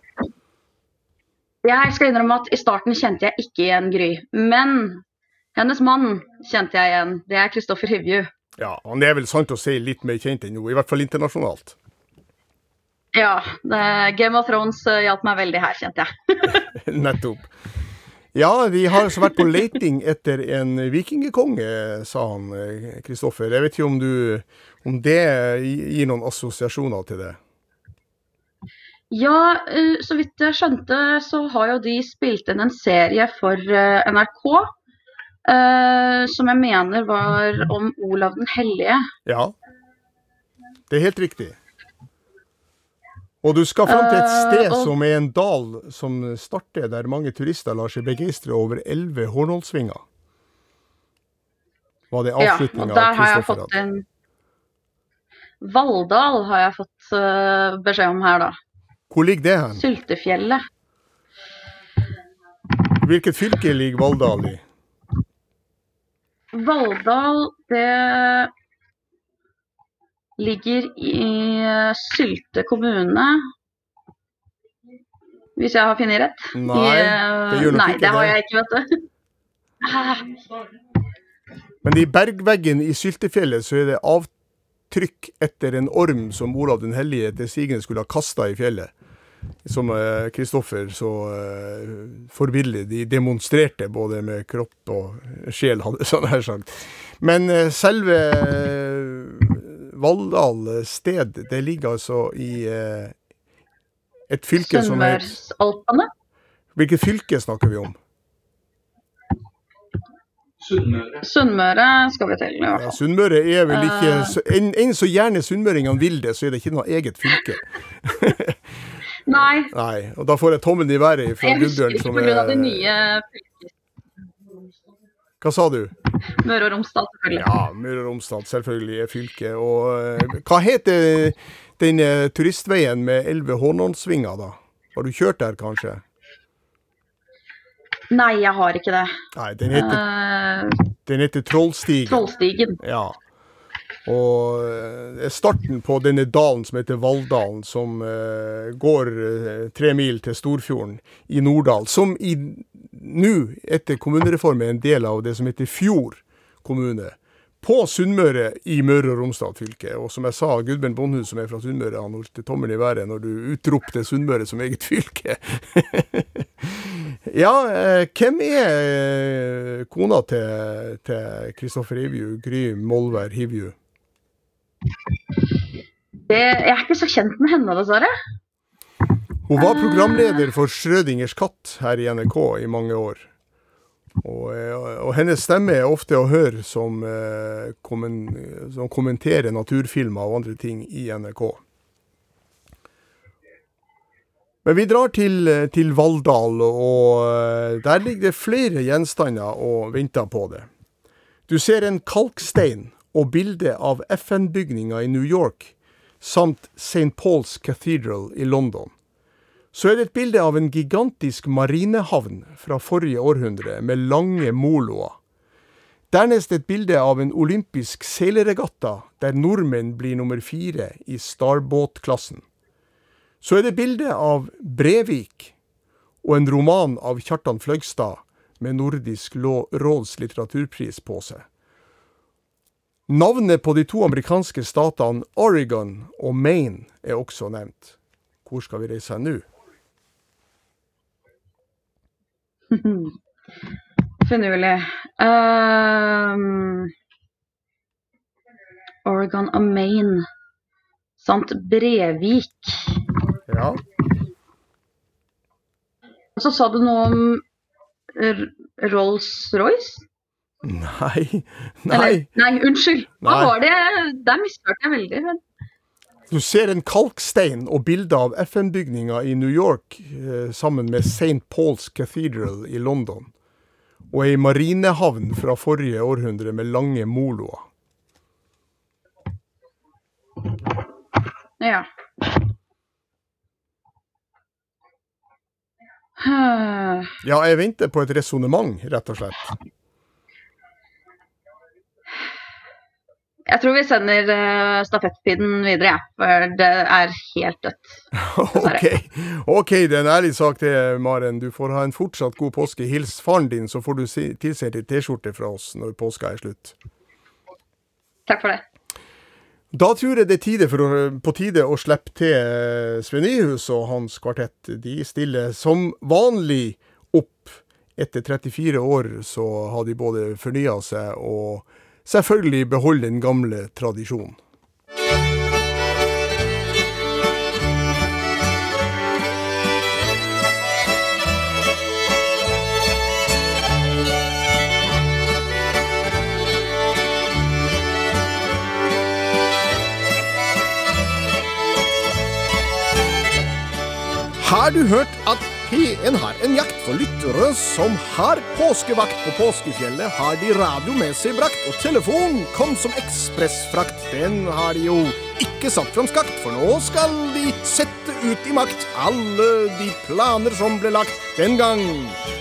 Jeg skal innrømme at i starten kjente jeg ikke igjen Gry. Men hennes mann kjente jeg igjen. Det er Kristoffer Hivju. Ja, han er vel sant å si litt mer kjent enn nå, i hvert fall internasjonalt. Ja, Game of Thrones eh, hjalp meg veldig her, kjente jeg. <laughs> <laughs> Nettopp. Ja, vi har altså vært på leiting etter en vikingkonge, sa han eh, Kristoffer. Jeg vet ikke om, du, om det gir noen assosiasjoner til det? Ja, eh, så vidt jeg skjønte, så har jo de spilt inn en serie for eh, NRK. Eh, som jeg mener var om Olav den hellige. Ja. Det er helt riktig. Og du skal fram til et sted uh, og- som er en dal som starter der mange turister lar seg begeistre over elleve hornholdsvinger Var det Ja, avslutninga der har jeg Kristoffer fått hadde? en Valldal har jeg fått uh, beskjed om her, da. Hvor ligger det hen? Sultefjellet. Hvilket fylke ligger Valldal i? Valldal, det ligger i eh, Sylte kommune. Hvis jeg har funnet rett. Nei, eh, det gjør nok nei, ikke det har jeg ikke, vet du. <laughs> Men i bergveggen i Syltefjellet så er det avtrykk etter en orm som Olav den hellige til sigende skulle ha kasta i fjellet. Som eh, Kristoffer så uh, forbilledlig de demonstrerte både med kropp og sjel, hadde sånn her sagt. Men uh, selve uh, Valldal sted, det ligger altså i uh, et fylke som er Sunnmørsalpene. Hvilket fylke snakker vi om? Sunnmøre Sunnmøre skal vi til, i hvert fall. Sunnmøre er vel ikke Eh. så- Enn en så gjerne sunnmøringene vil det, så er det ikke noe eget fylke. <laughs> Nei, Nei, og da får jeg tommelen i været fra Gudbjørn som pga. det er nye Hva sa du? Møre og Romsdal, selvfølgelig. Ja, Møre og Romsdal selvfølgelig er fylket. Og eh, hva heter den eh, turistveien med elleve Hånåndsvinger, da? Har du kjørt der, kanskje? Nei, jeg har ikke det. Nei, den heter, uh, den heter Trollstigen. Trollstigen. Ja. Og eh, starten på denne dalen som heter Valldalen, som eh, går eh, tre mil til Storfjorden i Norddal, som nå, etter kommunereformen, er en del av det som heter Fjord kommune. På Sunnmøre i Møre og Romsdal fylke. Og som jeg sa, Gudbjørn Bondhus, som er fra Sunnmøre, han holdt tommelen i været når du utropte Sunnmøre som eget fylke. <laughs> ja, eh, hvem er kona til Kristoffer Hivju, Gry Molvær Hivju? Det, jeg er ikke så kjent med henne, dessverre. Hun var programleder for Schrødingers katt her i NRK i mange år. Og, eh, og hennes stemme er ofte å høre som, eh, som kommenterer naturfilmer og andre ting i NRK. Men vi drar til, eh, til Valldal, og eh, der ligger det flere gjenstander og venter på det. Du ser en kalkstein og bilde av FN-bygninga i New York, samt St. Paul's Cathedral i London. Så er det et bilde av en gigantisk marinehavn fra forrige århundre, med lange moloer. Dernest et bilde av en olympisk seilerregatta, der nordmenn blir nummer fire i Starbåt-klassen. Så er det bilde av Brevik og en roman av Kjartan Fløgstad med Nordisk råds litteraturpris på seg. Navnet på de to amerikanske statene Oregon og Maine er også nevnt. Hvor skal vi reise hen nå? <laughs> Finurlig. Um, Oregon og Maine samt Brevik. Ja. Og så sa du noe om Rolls-Royce? Nei, Eller, nei. nei, unnskyld. Hva Nei. var det? Der misforståtte jeg veldig. men- Du ser en kalkstein og bilder av FN-bygninga i New York eh, sammen med St. Paul's Cathedral i London. Og ei marinehavn fra forrige århundre med lange moloer. Ja. Ja, jeg venter på et resonnement, rett og slett. Jeg tror vi sender uh, stafettpinnen videre, jeg. For det er helt dødt. <laughs> OK, ok, det er en ærlig sak det, Maren. Du får ha en fortsatt god påske. Hils faren din, så får du si- tilsendt ei T-skjorte fra oss når påska er slutt. Takk for det. Da tror jeg det er å, på tide å slippe til eh, Sven Nyhus og hans kvartett. De stiller som vanlig opp. Etter 34 år så har de både fornya seg og selvfølgelig beholde den gamle tradisjonen. Har du hørt at P1 har en jakt for lyttere som har påskevakt på påskefjellet, har de radio med seg brakt, og telefon kom som ekspressfrakt. Den har de jo ikke satt fram skakt, for nå skal de sette ut i makt alle de planer som ble lagt den gang.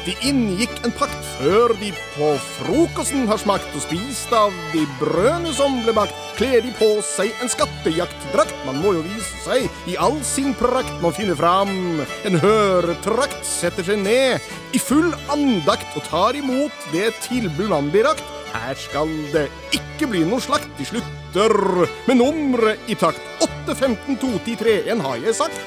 De inngikk en pakt før de på frokosten har smakt og spist av de brødene som ble bakt. Kler de på seg en skattejaktdrakt, man må jo vise seg i all sin prakt. Man finner fram en høretrakt, setter seg ned i full andakt og tar imot det tilbud man blir rakt. Her skal det ikke bli noe slakt, de slutter med nummeret i takt. 8, 15, 2, 10, 3, 1 har jeg sagt.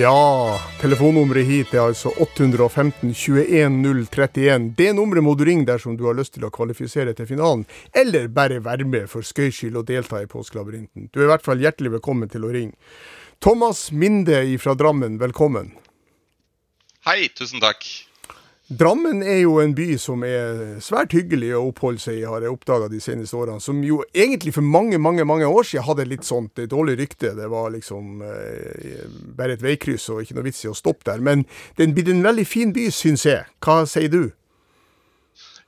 Ja, telefonnummeret hit er altså 815 21 031. Det nummeret må du ringe dersom du har lyst til å kvalifisere til finalen, eller bare være med for skøys skyld og delta i Påskelabyrinten. Du er i hvert fall hjertelig velkommen til å ringe. Thomas Minde fra Drammen, velkommen. Hei, tusen takk. Drammen er jo en by som er svært hyggelig å oppholde seg i, har jeg oppdaga de seneste årene. Som jo egentlig for mange, mange mange år siden hadde litt sånt dårlig rykte. Det var liksom eh, bare et veikryss og ikke noe vits i å stoppe der. Men det er blitt en veldig fin by, syns jeg. Hva sier du?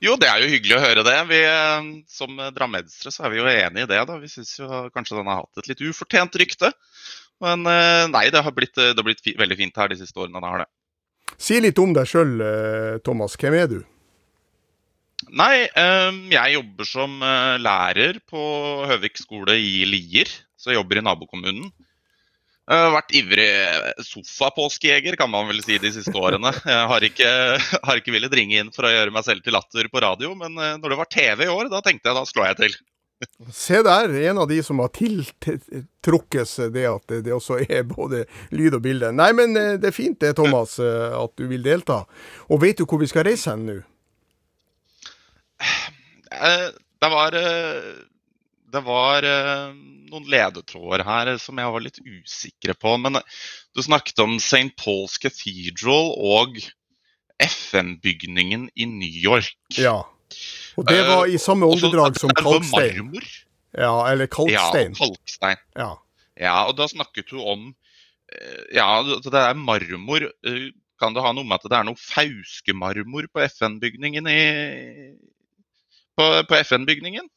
Jo, det er jo hyggelig å høre det. Vi, eh, som drammensere så er vi jo enig i det. da. Vi syns kanskje den har hatt et litt ufortjent rykte. Men eh, nei, det har blitt, det har blitt veldig fint her de siste årene. Det har det. Si litt om deg sjøl, Thomas. Hvem er du? Nei, eh, jeg jobber som eh, lærer på Høvik skole i Lier. Så jeg jobber i nabokommunen. Jeg har vært ivrig sofapåskejeger, kan man vel si, de siste årene. <laughs> Jeg har ikke, <laughs> har ikke villet ringe inn for å gjøre meg selv til latter på radio, men eh, når det var TV i år, da tenkte jeg da slår jeg til. Se der, en av de som har tiltrukket seg det at det, også er både lyd og bilde. Nei, men eh, det er fint det, Thomas, eh, at du vil delta. Og vet du hvor vi skal reise hen nå? Eh, Det var, det var eh, noen ledetråder her som jeg var litt usikre på. Men du snakket om St. Paul's Cathedral og FN-bygningen i New York. Ja. Og det var i samme Eh, åndedrag som kalkstein. marmor. Ja, eller kalkstein. Ja, kalkstein. Ja. Ja, og da snakket hun om eh, Ja, det er marmor. Eh, Kan det ha noe med at det er noe fauskemarmor på FN-bygningen i På, på FN-bygningen?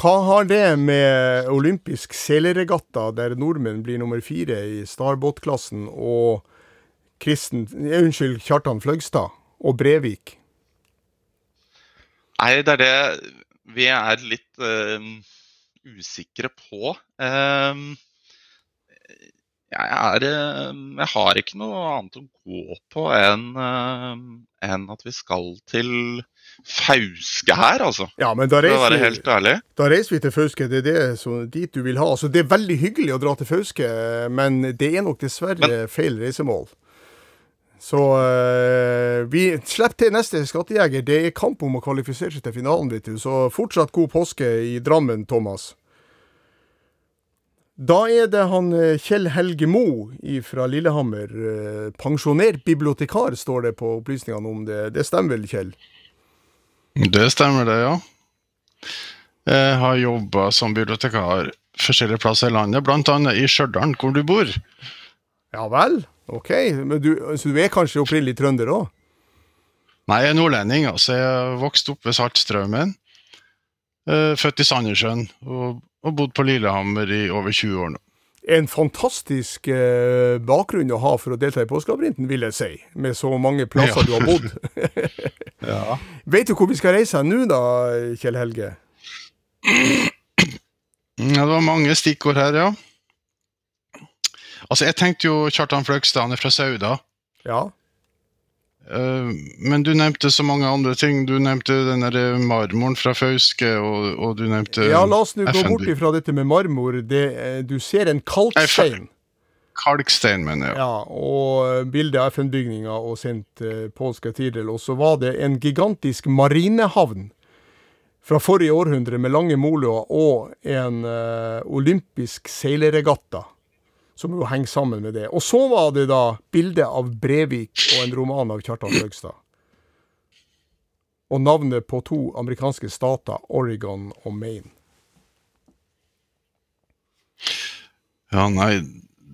Hva har det med olympisk seleregatta, der nordmenn blir nummer fire i starbåtklassen, og Kristen, unnskyld, Kjartan Fløgstad og Brevik? Nei, det er det vi er litt uh, usikre på. Uh, jeg, er, eh, jeg har ikke noe annet å gå på enn enn at vi skal til Fauske her, altså. Ja, men da reiser, helt ærlig. da reiser vi til Fauske. Det er det som, dit du vil ha. Altså, det er veldig hyggelig å dra til Fauske, men det er nok dessverre feil reisemål. Så uh, vi slipper til neste skattejeger. Det er kamp om å kvalifisere seg til finalen, vet du. Så fortsatt god påske i Drammen, Thomas. Da er det han eh, Kjell Helge Mo fra Lillehammer. eh, Pensjonert bibliotekar, står det på opplysningene om det. Det stemmer vel, Kjell? Det stemmer det, ja. Jeg har jobba som bibliotekar forskjellige plasser i landet, bl.a. i Stjørdal, hvor du bor. Ja vel? OK. Men du, så du er kanskje opprinnelig trønder òg? Nei, jeg er nordlending. altså Jeg vokste opp ved Saltstraumen. Eh, Født i Sandnessjøen og, og bodd på Lillehammer i over 20 år nå. En fantastisk eh, bakgrunn å ha for å delta i Påskelabyrinten, vil jeg si. Med så mange plasser Ja. du har bodd. <laughs> Ja. Vet du hvor vi skal reise nå da, Kjell Helge? Ja, det var mange stikkord her, ja. Altså, jeg tenkte jo Kjartan Fløgstad, han er fra Sauda. Ja. Eh, Men du nevnte så mange andre ting. Du nevnte den der marmoren fra Fauske, og, og du nevnte Ja, la oss nå gå bort ifra dette med marmor. Det, eh, du ser en kalkstein. Kalkstein, mener jeg. Ja, og bildet av FN-bygninga og sendt eh, polske Tidel. Og så var det en gigantisk marinehavn fra forrige århundre med lange moloer og en eh, olympisk seilerregatta. Som jo henger sammen med det. Og så var det da bildet av Brevik og en roman av Kjartan Fløgstad. Og navnet på to amerikanske stater, Oregon og Maine. Ja, nei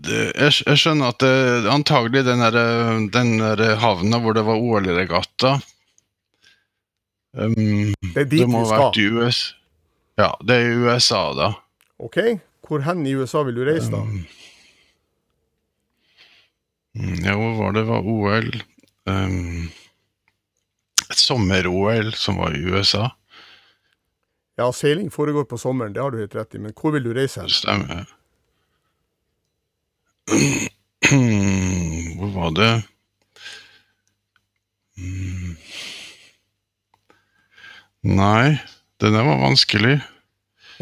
det, jeg, jeg skjønner at det antagelig den der, den der havna hvor det var OL-regatta um, Det er dit må vi skal. i US. Ja, det er i USA, da. OK? Hvor hen i USA vil du reise, da? Mm, Ja, hvor var det? Det var OL um, Et sommer-OL som var i USA. Ja, seiling foregår på sommeren, det har du helt rett i. Men hvor vil du reise hen? Stemmer. <clears throat> Hvor var det? Mm. Nei, den der var vanskelig.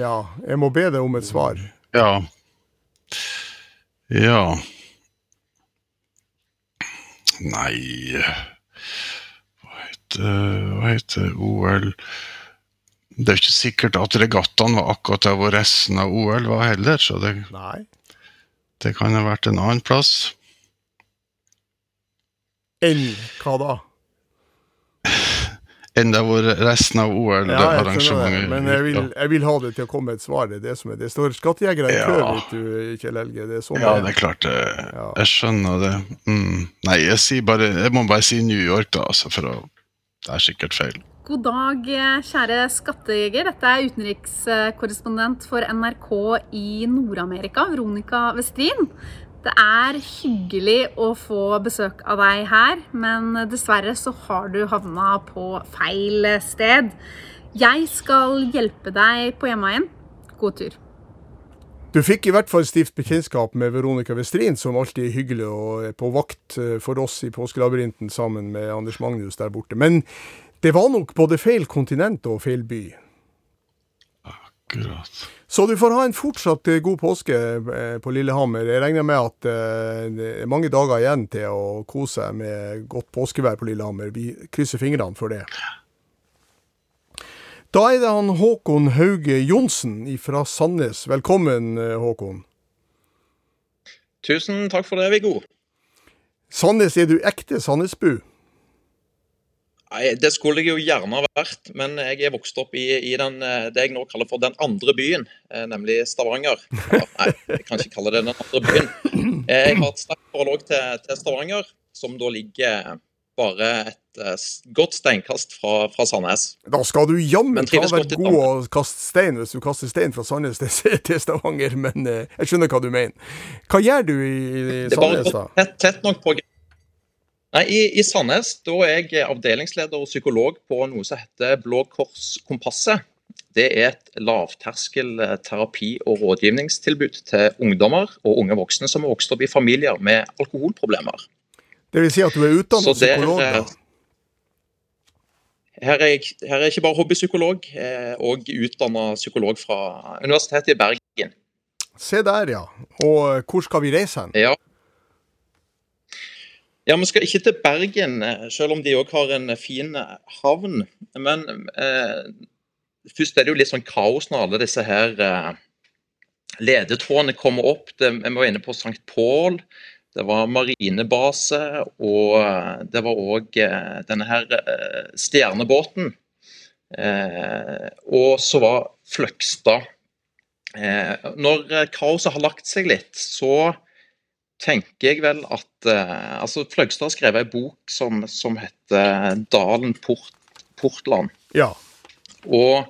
Ja, jeg må be deg om et svar. Ja. Ja. Nei Hva heter, hva heter OL Det er jo ikke sikkert at regattaen var akkurat der hvor resten av OL var heller, så det, det kan ha vært en annen plass. Enn hva da? Enn der hvor resten av Ja, OL-arrangementet men jeg vil, jeg vil ha det til å komme et svar. Det er det som er Det står skattejegere i kø, vet du, Kjell Helge. Det er sånn Ja, det er klart det. Jeg skjønner det. Mm. Nei, jeg sier bare Jeg må bare si New York, da, altså, for å Det er sikkert feil. God dag, kjære skattejeger. Dette er utenrikskorrespondent for NRK i Nord-Amerika, Veronica Westrin. Det er hyggelig å få besøk av deg her, men dessverre så har du havna på feil sted. Jeg skal hjelpe deg på hjemveien. God tur. Du fikk i hvert fall stift bekjentskap med Veronica Westrin, som alltid er hyggelig og er på vakt eh, for oss i Påskelabyrinten sammen med Anders Magnus der borte. Men det var nok både feil kontinent og feil by. Akkurat. Så du får ha en fortsatt eh, god påske eh, på Lillehammer. Jeg regner med at eh, det er mange dager igjen til å kose seg med godt påskevær på Lillehammer. Vi krysser fingrene for det. Da er det han Håkon Hauge Johnsen fra Sandnes. Velkommen, Håkon. Tusen takk for det, Viggo. Sandnes, er du ekte Sandnesbu? Nei, Det skulle jeg jo gjerne ha vært, men jeg er vokst opp i, i den, eh, det jeg nå kaller for den andre byen, eh, nemlig Stavanger. Ja, nei, jeg kan ikke kalle det den andre byen. Eh, Jeg har et sterkt forhold til, til Stavanger, som da ligger bare et godt steinkast fra, fra Sandnes. Da skal du jammen ta være god å kaste stein hvis du kaster stein fra Sandnes til, <laughs> til Stavanger, men jeg skjønner hva du mener. Hva gjør du i, i Det er bare tett, tett nok på Nei, i, I Sandnes da er jeg avdelingsleder og psykolog på noe som heter Blå Kors Kompasset. Det er et lavterskel terapi- og rådgivningstilbud til ungdommer og unge voksne som har vokst opp i familier med alkoholproblemer. Det vil si at du er utdannet psykolog, da? eh, Her er, jeg, her er jeg ikke bare hobbypsykolog, eh, og utdanna psykolog fra Universitetet i Bergen. Se der, ja. Og eh, hvor skal vi reise hen? Ja. Ja, Vi skal ikke til Bergen, eh, selv om de òg har en fin eh, havn. Men eh, først er det jo litt sånn kaos når alle disse her eh, ledetrådene kommer opp. Det, vi var inne på St. Paul, det var marinebase, og eh, det var òg eh, denne her eh, stjernebåten. Eh, og så var Fløgstad. Eh, når eh, kaoset har lagt seg litt, så tenker jeg vel at eh, altså Fløgstad har skrevet ei bok som, som heter 'Dalen Port, Portland'. Ja. Og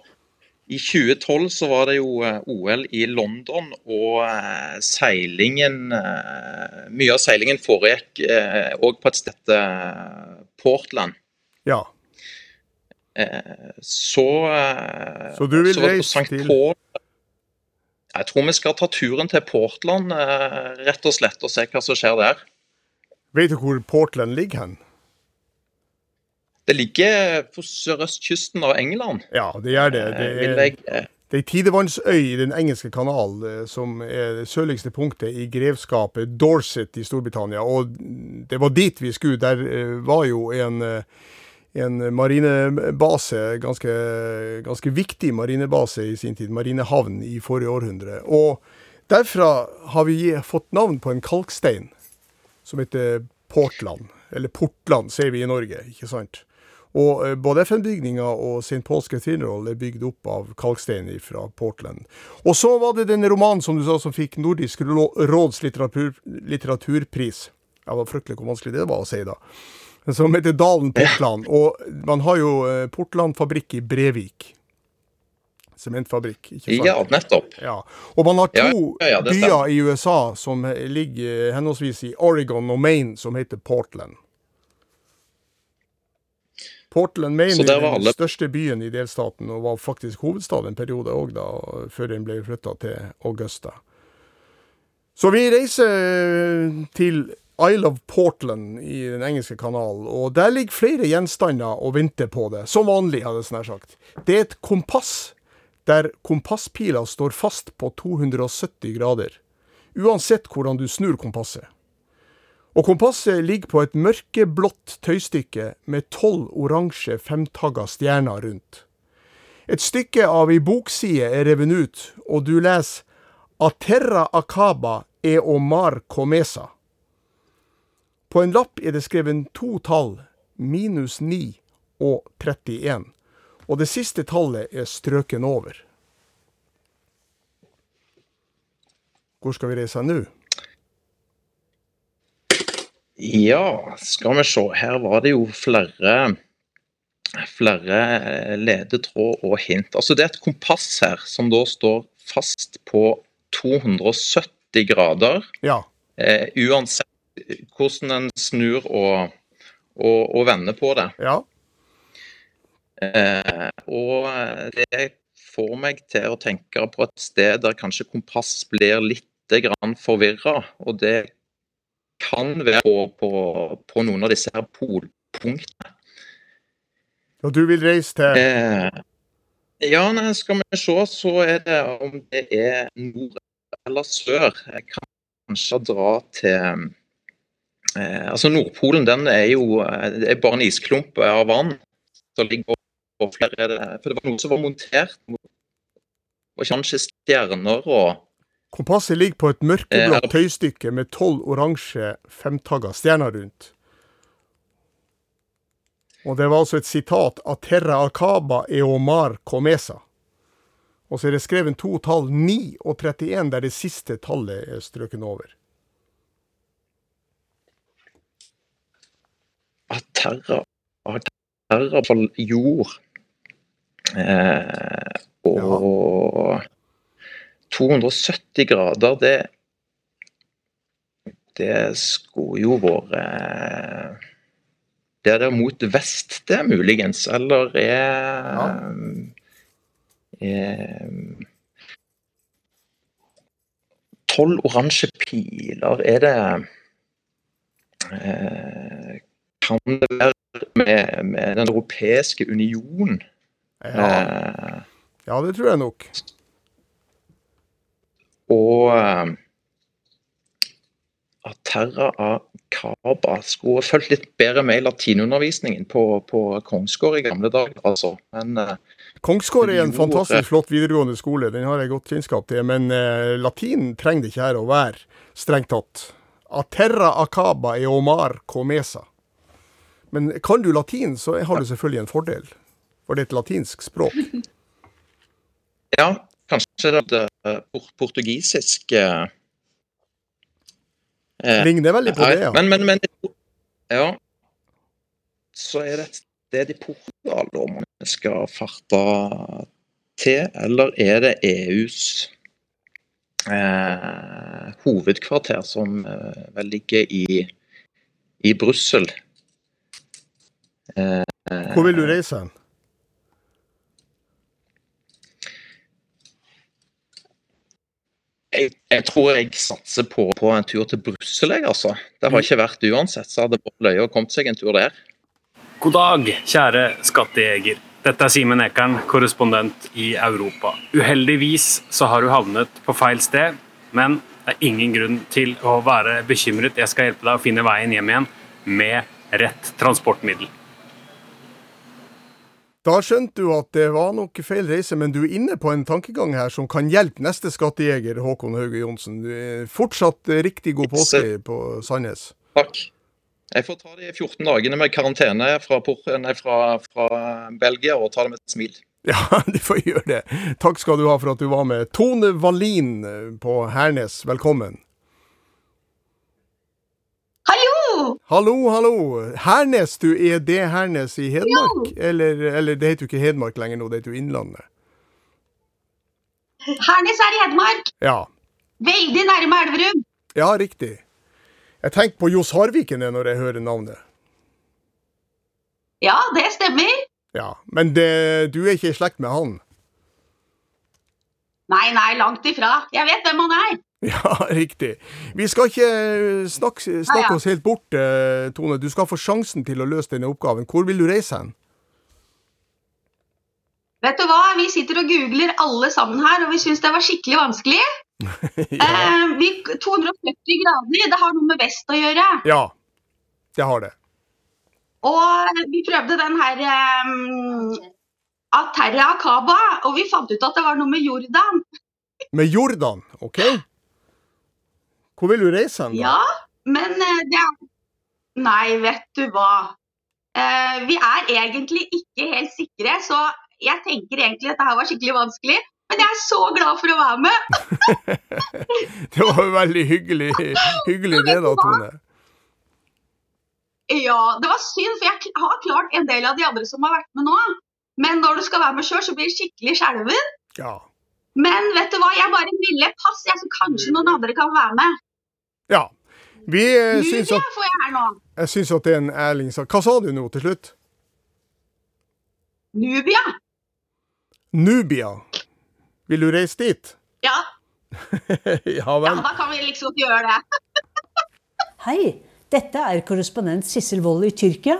i 2012 så var det jo eh, OL i London, og eh, seilingen eh, Mye av seilingen foregikk òg på et sted Portland. Ja. Så Så du vil reise til- Paul. Jeg tror vi skal ta turen til Portland, eh, rett og slett, og se hva som skjer der. Vet du hvor Portland ligger hen? Det ligger på sørøstkysten av England. Ja, det gjør det. Det Eh, er, eh, det er tidevannsøy i Den engelske kanal, som er det sørligste punktet i grevskapet Dorset i Storbritannia. Og det var dit vi skulle. Der var jo en, en marinebase, ganske, ganske viktig marinebase i sin tid, marinehavn i forrige århundre. Og derfra har vi fått navn på en kalkstein som heter Portland. Eller Portland, sier vi i Norge, ikke sant? Og eh, både FN-bygninga og St. Paul's Cathedral er bygd opp av kalkstein fra Portland. Og så var det den romanen som du sa som fikk Nordisk Rå- råds litteratur, litteraturpris. Det var fryktelig hvor vanskelig det var å si, da. Som heter Dalen Portland. Og man har jo eh, Portland-fabrikk i Brevik. Sementfabrikk, ikke sant? Ja, nettopp. Ja. Og man har to ja, ja, byer i USA som eh, ligger eh, henholdsvis i Oregon og Maine, som heter Portland. Portland, Maine er den alle- største byen i delstaten, og var faktisk hovedstad en periode òg, før den ble flytta til Augusta. Så vi reiser til Isle of Portland i den engelske kanalen, og der ligger flere gjenstander og venter på det. Som vanlig, hadde jeg snart sagt. Det er et kompass der kompasspila står fast på 270 grader. Uansett hvordan du snur kompasset. Og kompasset ligger på et mørkeblått tøystykke med tolv oransje femtagga stjerner rundt. Et stykke av ei bokside er revet ut, og du leser Aterra Akaba e Omar Comesa. På en lapp er det skrevet to tall, minus 9 og 31, og det siste tallet er strøken over. Hvor skal vi reise nå? Ja, skal vi se. Her var det jo flere flere eh, ledetråd og hint. Altså Det er et kompass her som da står fast på 270 grader. Ja. Eh, uansett hvordan en snur og, og, og vender på det. Ja. Eh, og det får meg til å tenke på et sted der kanskje kompass blir litt forvirra. Og det kan være på, på, på noen av disse her polpunktene. Og du vil reise til Eh, ja, nei, skal vi se, så er det om det er nord eller sør. Jeg kan kanskje dra til Altså Nordpolen den er jo eh, det er bare en isklump av vann. som ligger på flere er For det var noe som var montert. Og kanskje stjerner og Kompasset ligger på et mørkeblått Eh, tøystykke med tolv oransje femtagga stjerner rundt. Og det var altså et sitat av Terra Acaba Eomar Comesa. Og så er det skrevet to tall, 9 og 31, der det siste tallet er strøken over. Aterra av terror på jord. Eh, og 270 grader, det Det skulle jo vært eh, Det er der mot vest, det, muligens. Eller er, er Tolv oransje piler, er det eh, Kan det være med, med Den europeiske union? Ja. Eh, Ja, det tror jeg nok. og eh, at Terra Acaba skulle fulgt litt bedre med i latinundervisningen på, på Kongsgård i gamle dager, altså. Men eh, Kongsgård er en fantastisk flott videregående skole, den har jeg godt kjennskap til, men eh, latin trenger det ikke her å være, strengt tatt. Aterra acaba e omar comesa. Men kan du latin, så har du selvfølgelig en fordel, for det er et latinsk språk. <laughs> ja, kanskje det er eh, port portugisisk eh, eh, Ligner veldig på det, ja. Men, men, men Ja. Så er det et sted i Portugal da man skal farte til, eller er det EUs eh, hovedkvarter, som eh, vel ligger i, i Brussel? Eh, Hvor vil du reise hen? Jeg, jeg tror jeg satser på, på en tur til Brussel, jeg, altså. Det har ikke vært uansett, så hadde det vært løye å komme seg en tur der. God dag, kjære skattejeger. Dette er Simen Ekern, korrespondent i Europa. Uheldigvis så har du havnet på feil sted, men det er ingen grunn til å være bekymret. Jeg skal hjelpe deg å finne veien hjem igjen med rett transportmiddel. Da skjønte du at det var nok feil reise, men du er inne på en tankegang her som kan hjelpe neste skattejeger, Håkon Hauge Johnsen. Fortsatt riktig god påske på Sandnes. Takk. Jeg får ta de 14 dagene med karantene fra, nei, fra, fra Belgia og ta det med et smil. <laughs> Ja, du får gjøre det. Takk skal du ha for at du var med. Tone Wallin eh, på Hernes, velkommen. Hallo! Hallo, hallo. Hernes, du, er det Hernes i Hedmark? Eller, eller det heter jo ikke Hedmark lenger nå, det heter jo Innlandet. Hernes er i Hedmark. Ja, Veldig nærme Elverum. ja riktig. Jeg tenker på Johs Harviken når jeg hører navnet. Ja, det stemmer. Ja, Men det, du er ikke i slekt med han? Nei, nei, langt ifra. Jeg vet hvem han er. <laughs> Ja, riktig. Vi skal ikke snakke, Ja, snakke ja. oss helt bort, eh, Tone. Du skal få sjansen til å løse denne oppgaven. Hvor vil du reise hen? Vet du hva, vi sitter og googler alle sammen her, og vi syns det var skikkelig vanskelig. <laughs> eh, vi, 270 grader, det har noe med vest å gjøre. Ja, det har det. Og vi prøvde den her um, Aterra Akaba, og vi fant ut at det var noe med Jordan. Med Jordan, OK? Hvor vil du reise hen? Ja, men eh, det er Nei, vet du hva. Eh, vi er egentlig ikke helt sikre, så jeg tenker egentlig at dette var skikkelig vanskelig. Men jeg er så glad for å være med. <laughs> Det var jo veldig hyggelig, hyggelig det da, Tone. Ja, det var synd, for jeg har klart en del av de andre som har vært med nå. Men når du skal være med sjøl, så blir det skikkelig skjelven. Ja. Men vet du hva, jeg bare ville pass, jeg, så kanskje noen andre kan være med. Ja. Vi eh, syns at, får jeg her nå. jeg syns at det er en ærlig sak. Hva sa du nå til slutt? Nubia. Nubia. Vil du reise dit? Ja, <laughs> ja vel. da kan vi liksom gjøre det. <laughs> Hei, dette er korrespondent Sissel Wold i Tyrkia.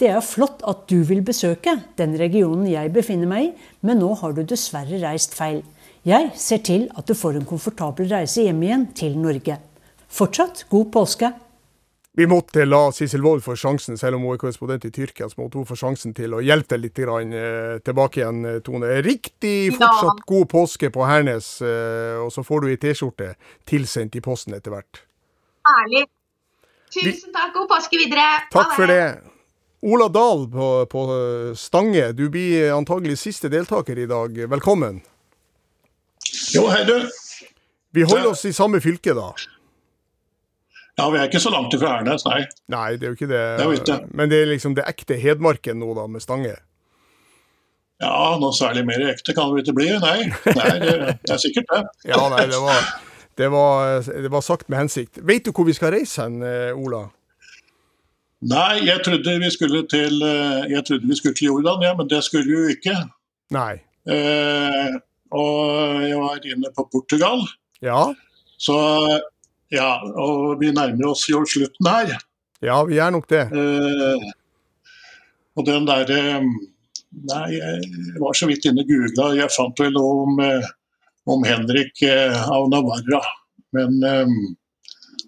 Det er flott at du vil besøke den regionen jeg befinner meg i, men nå har du dessverre reist feil. Jeg ser til at du får en komfortabel reise hjem igjen til Norge. Fortsatt god påske. Vi måtte la Sissel Wold få sjansen, selv om hun er korrespondent i Tyrkia. så måtte hun få sjansen til å hjelpe deg litt grann, eh, tilbake igjen, eh, Tone. Riktig fortsatt god påske på Hernes, eh, og så får du ei T-skjorte tilsendt i posten etter hvert. Herlig. Tusen takk, god påske videre. Takk for det. Ola Dahl på, på Stange, du blir antagelig siste deltaker i dag. Velkommen. Jo, hei du. Vi holder oss i samme fylke, da. Ja, vi er ikke så langt ifra Hernes, nei. Nei, det er jo ikke det. Det ikke. Men det er liksom det ekte Hedmarken nå, da, med Stange? Ja, noe særlig mer ekte kan det ikke bli. Nei, nei det, det er sikkert det. <laughs> Ja, nei, det var, det var, det var sagt med hensikt. Vet du hvor vi skal reise hen, eh, Ola? Nei, jeg trodde vi skulle til, eh, vi skulle til Jordan, ja, men det skulle vi jo ikke. Nei. Eh, og jeg var inne på Portugal. Ja. Så ja, og vi nærmer oss jo slutten her. Ja, vi er nok det. Eh, og den derre Nei, jeg var så vidt inne og googla. Jeg fant vel noe om, eh, om Henrik eh, av Navarra. Men, eh,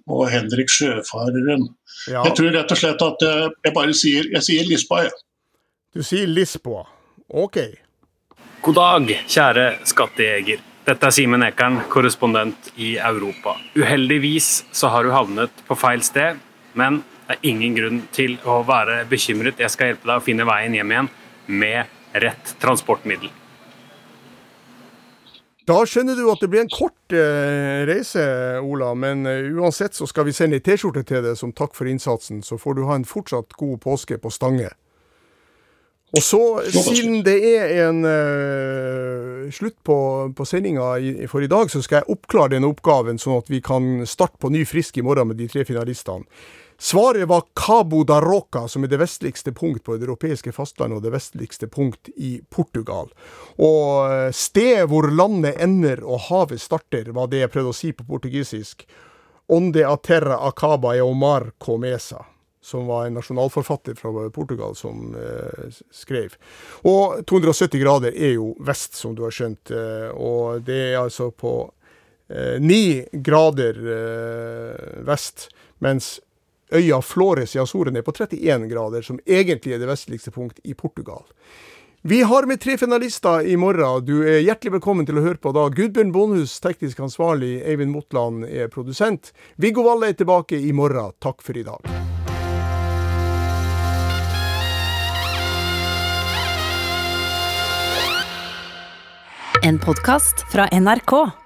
og Henrik sjøfareren. Ja. Jeg tror rett og slett at eh, jeg bare sier, jeg sier Lisboa, jeg. Du sier Lisboa. OK. God dag, kjære skattejeger. Dette er Simen Ekern, korrespondent i Europa. Uheldigvis så har du havnet på feil sted, men det er ingen grunn til å være bekymret. Jeg skal hjelpe deg å finne veien hjem igjen med rett transportmiddel. Da skjønner du at det blir en kort eh, reise, Ola. Men eh, uansett så skal vi sende ei T-skjorte til deg som takk for innsatsen. Så får du ha en fortsatt god påske på Stange. Og så, siden det er en uh, slutt på, på sendinga for i dag, så skal jeg oppklare denne oppgaven, sånn at vi kan starte på ny frisk i morgen med de tre finalistene. Svaret var Cabo da Roca, som er det vestligste punkt på det europeiske fastlandet og det vestligste punkt i Portugal. Og sted hvor landet ender og havet starter, var det jeg prøvde å si på portugisisk. Onde a terra acaba e omar comesa. Som var en nasjonalforfatter fra Portugal som eh, skrev. Og 270 grader er jo vest, som du har skjønt. Eh, og det er altså på eh, 9 grader eh, vest, mens øya Flores i Azorene er på 31 grader, som egentlig er det vestligste punkt i Portugal. Vi har med tre finalister i morgen. Du er hjertelig velkommen til å høre på da. Gudbjørn Bonhus, teknisk ansvarlig. Eivind Motland er produsent. Viggo Valle er tilbake i morgen. Takk for i dag. En podkast fra NRK.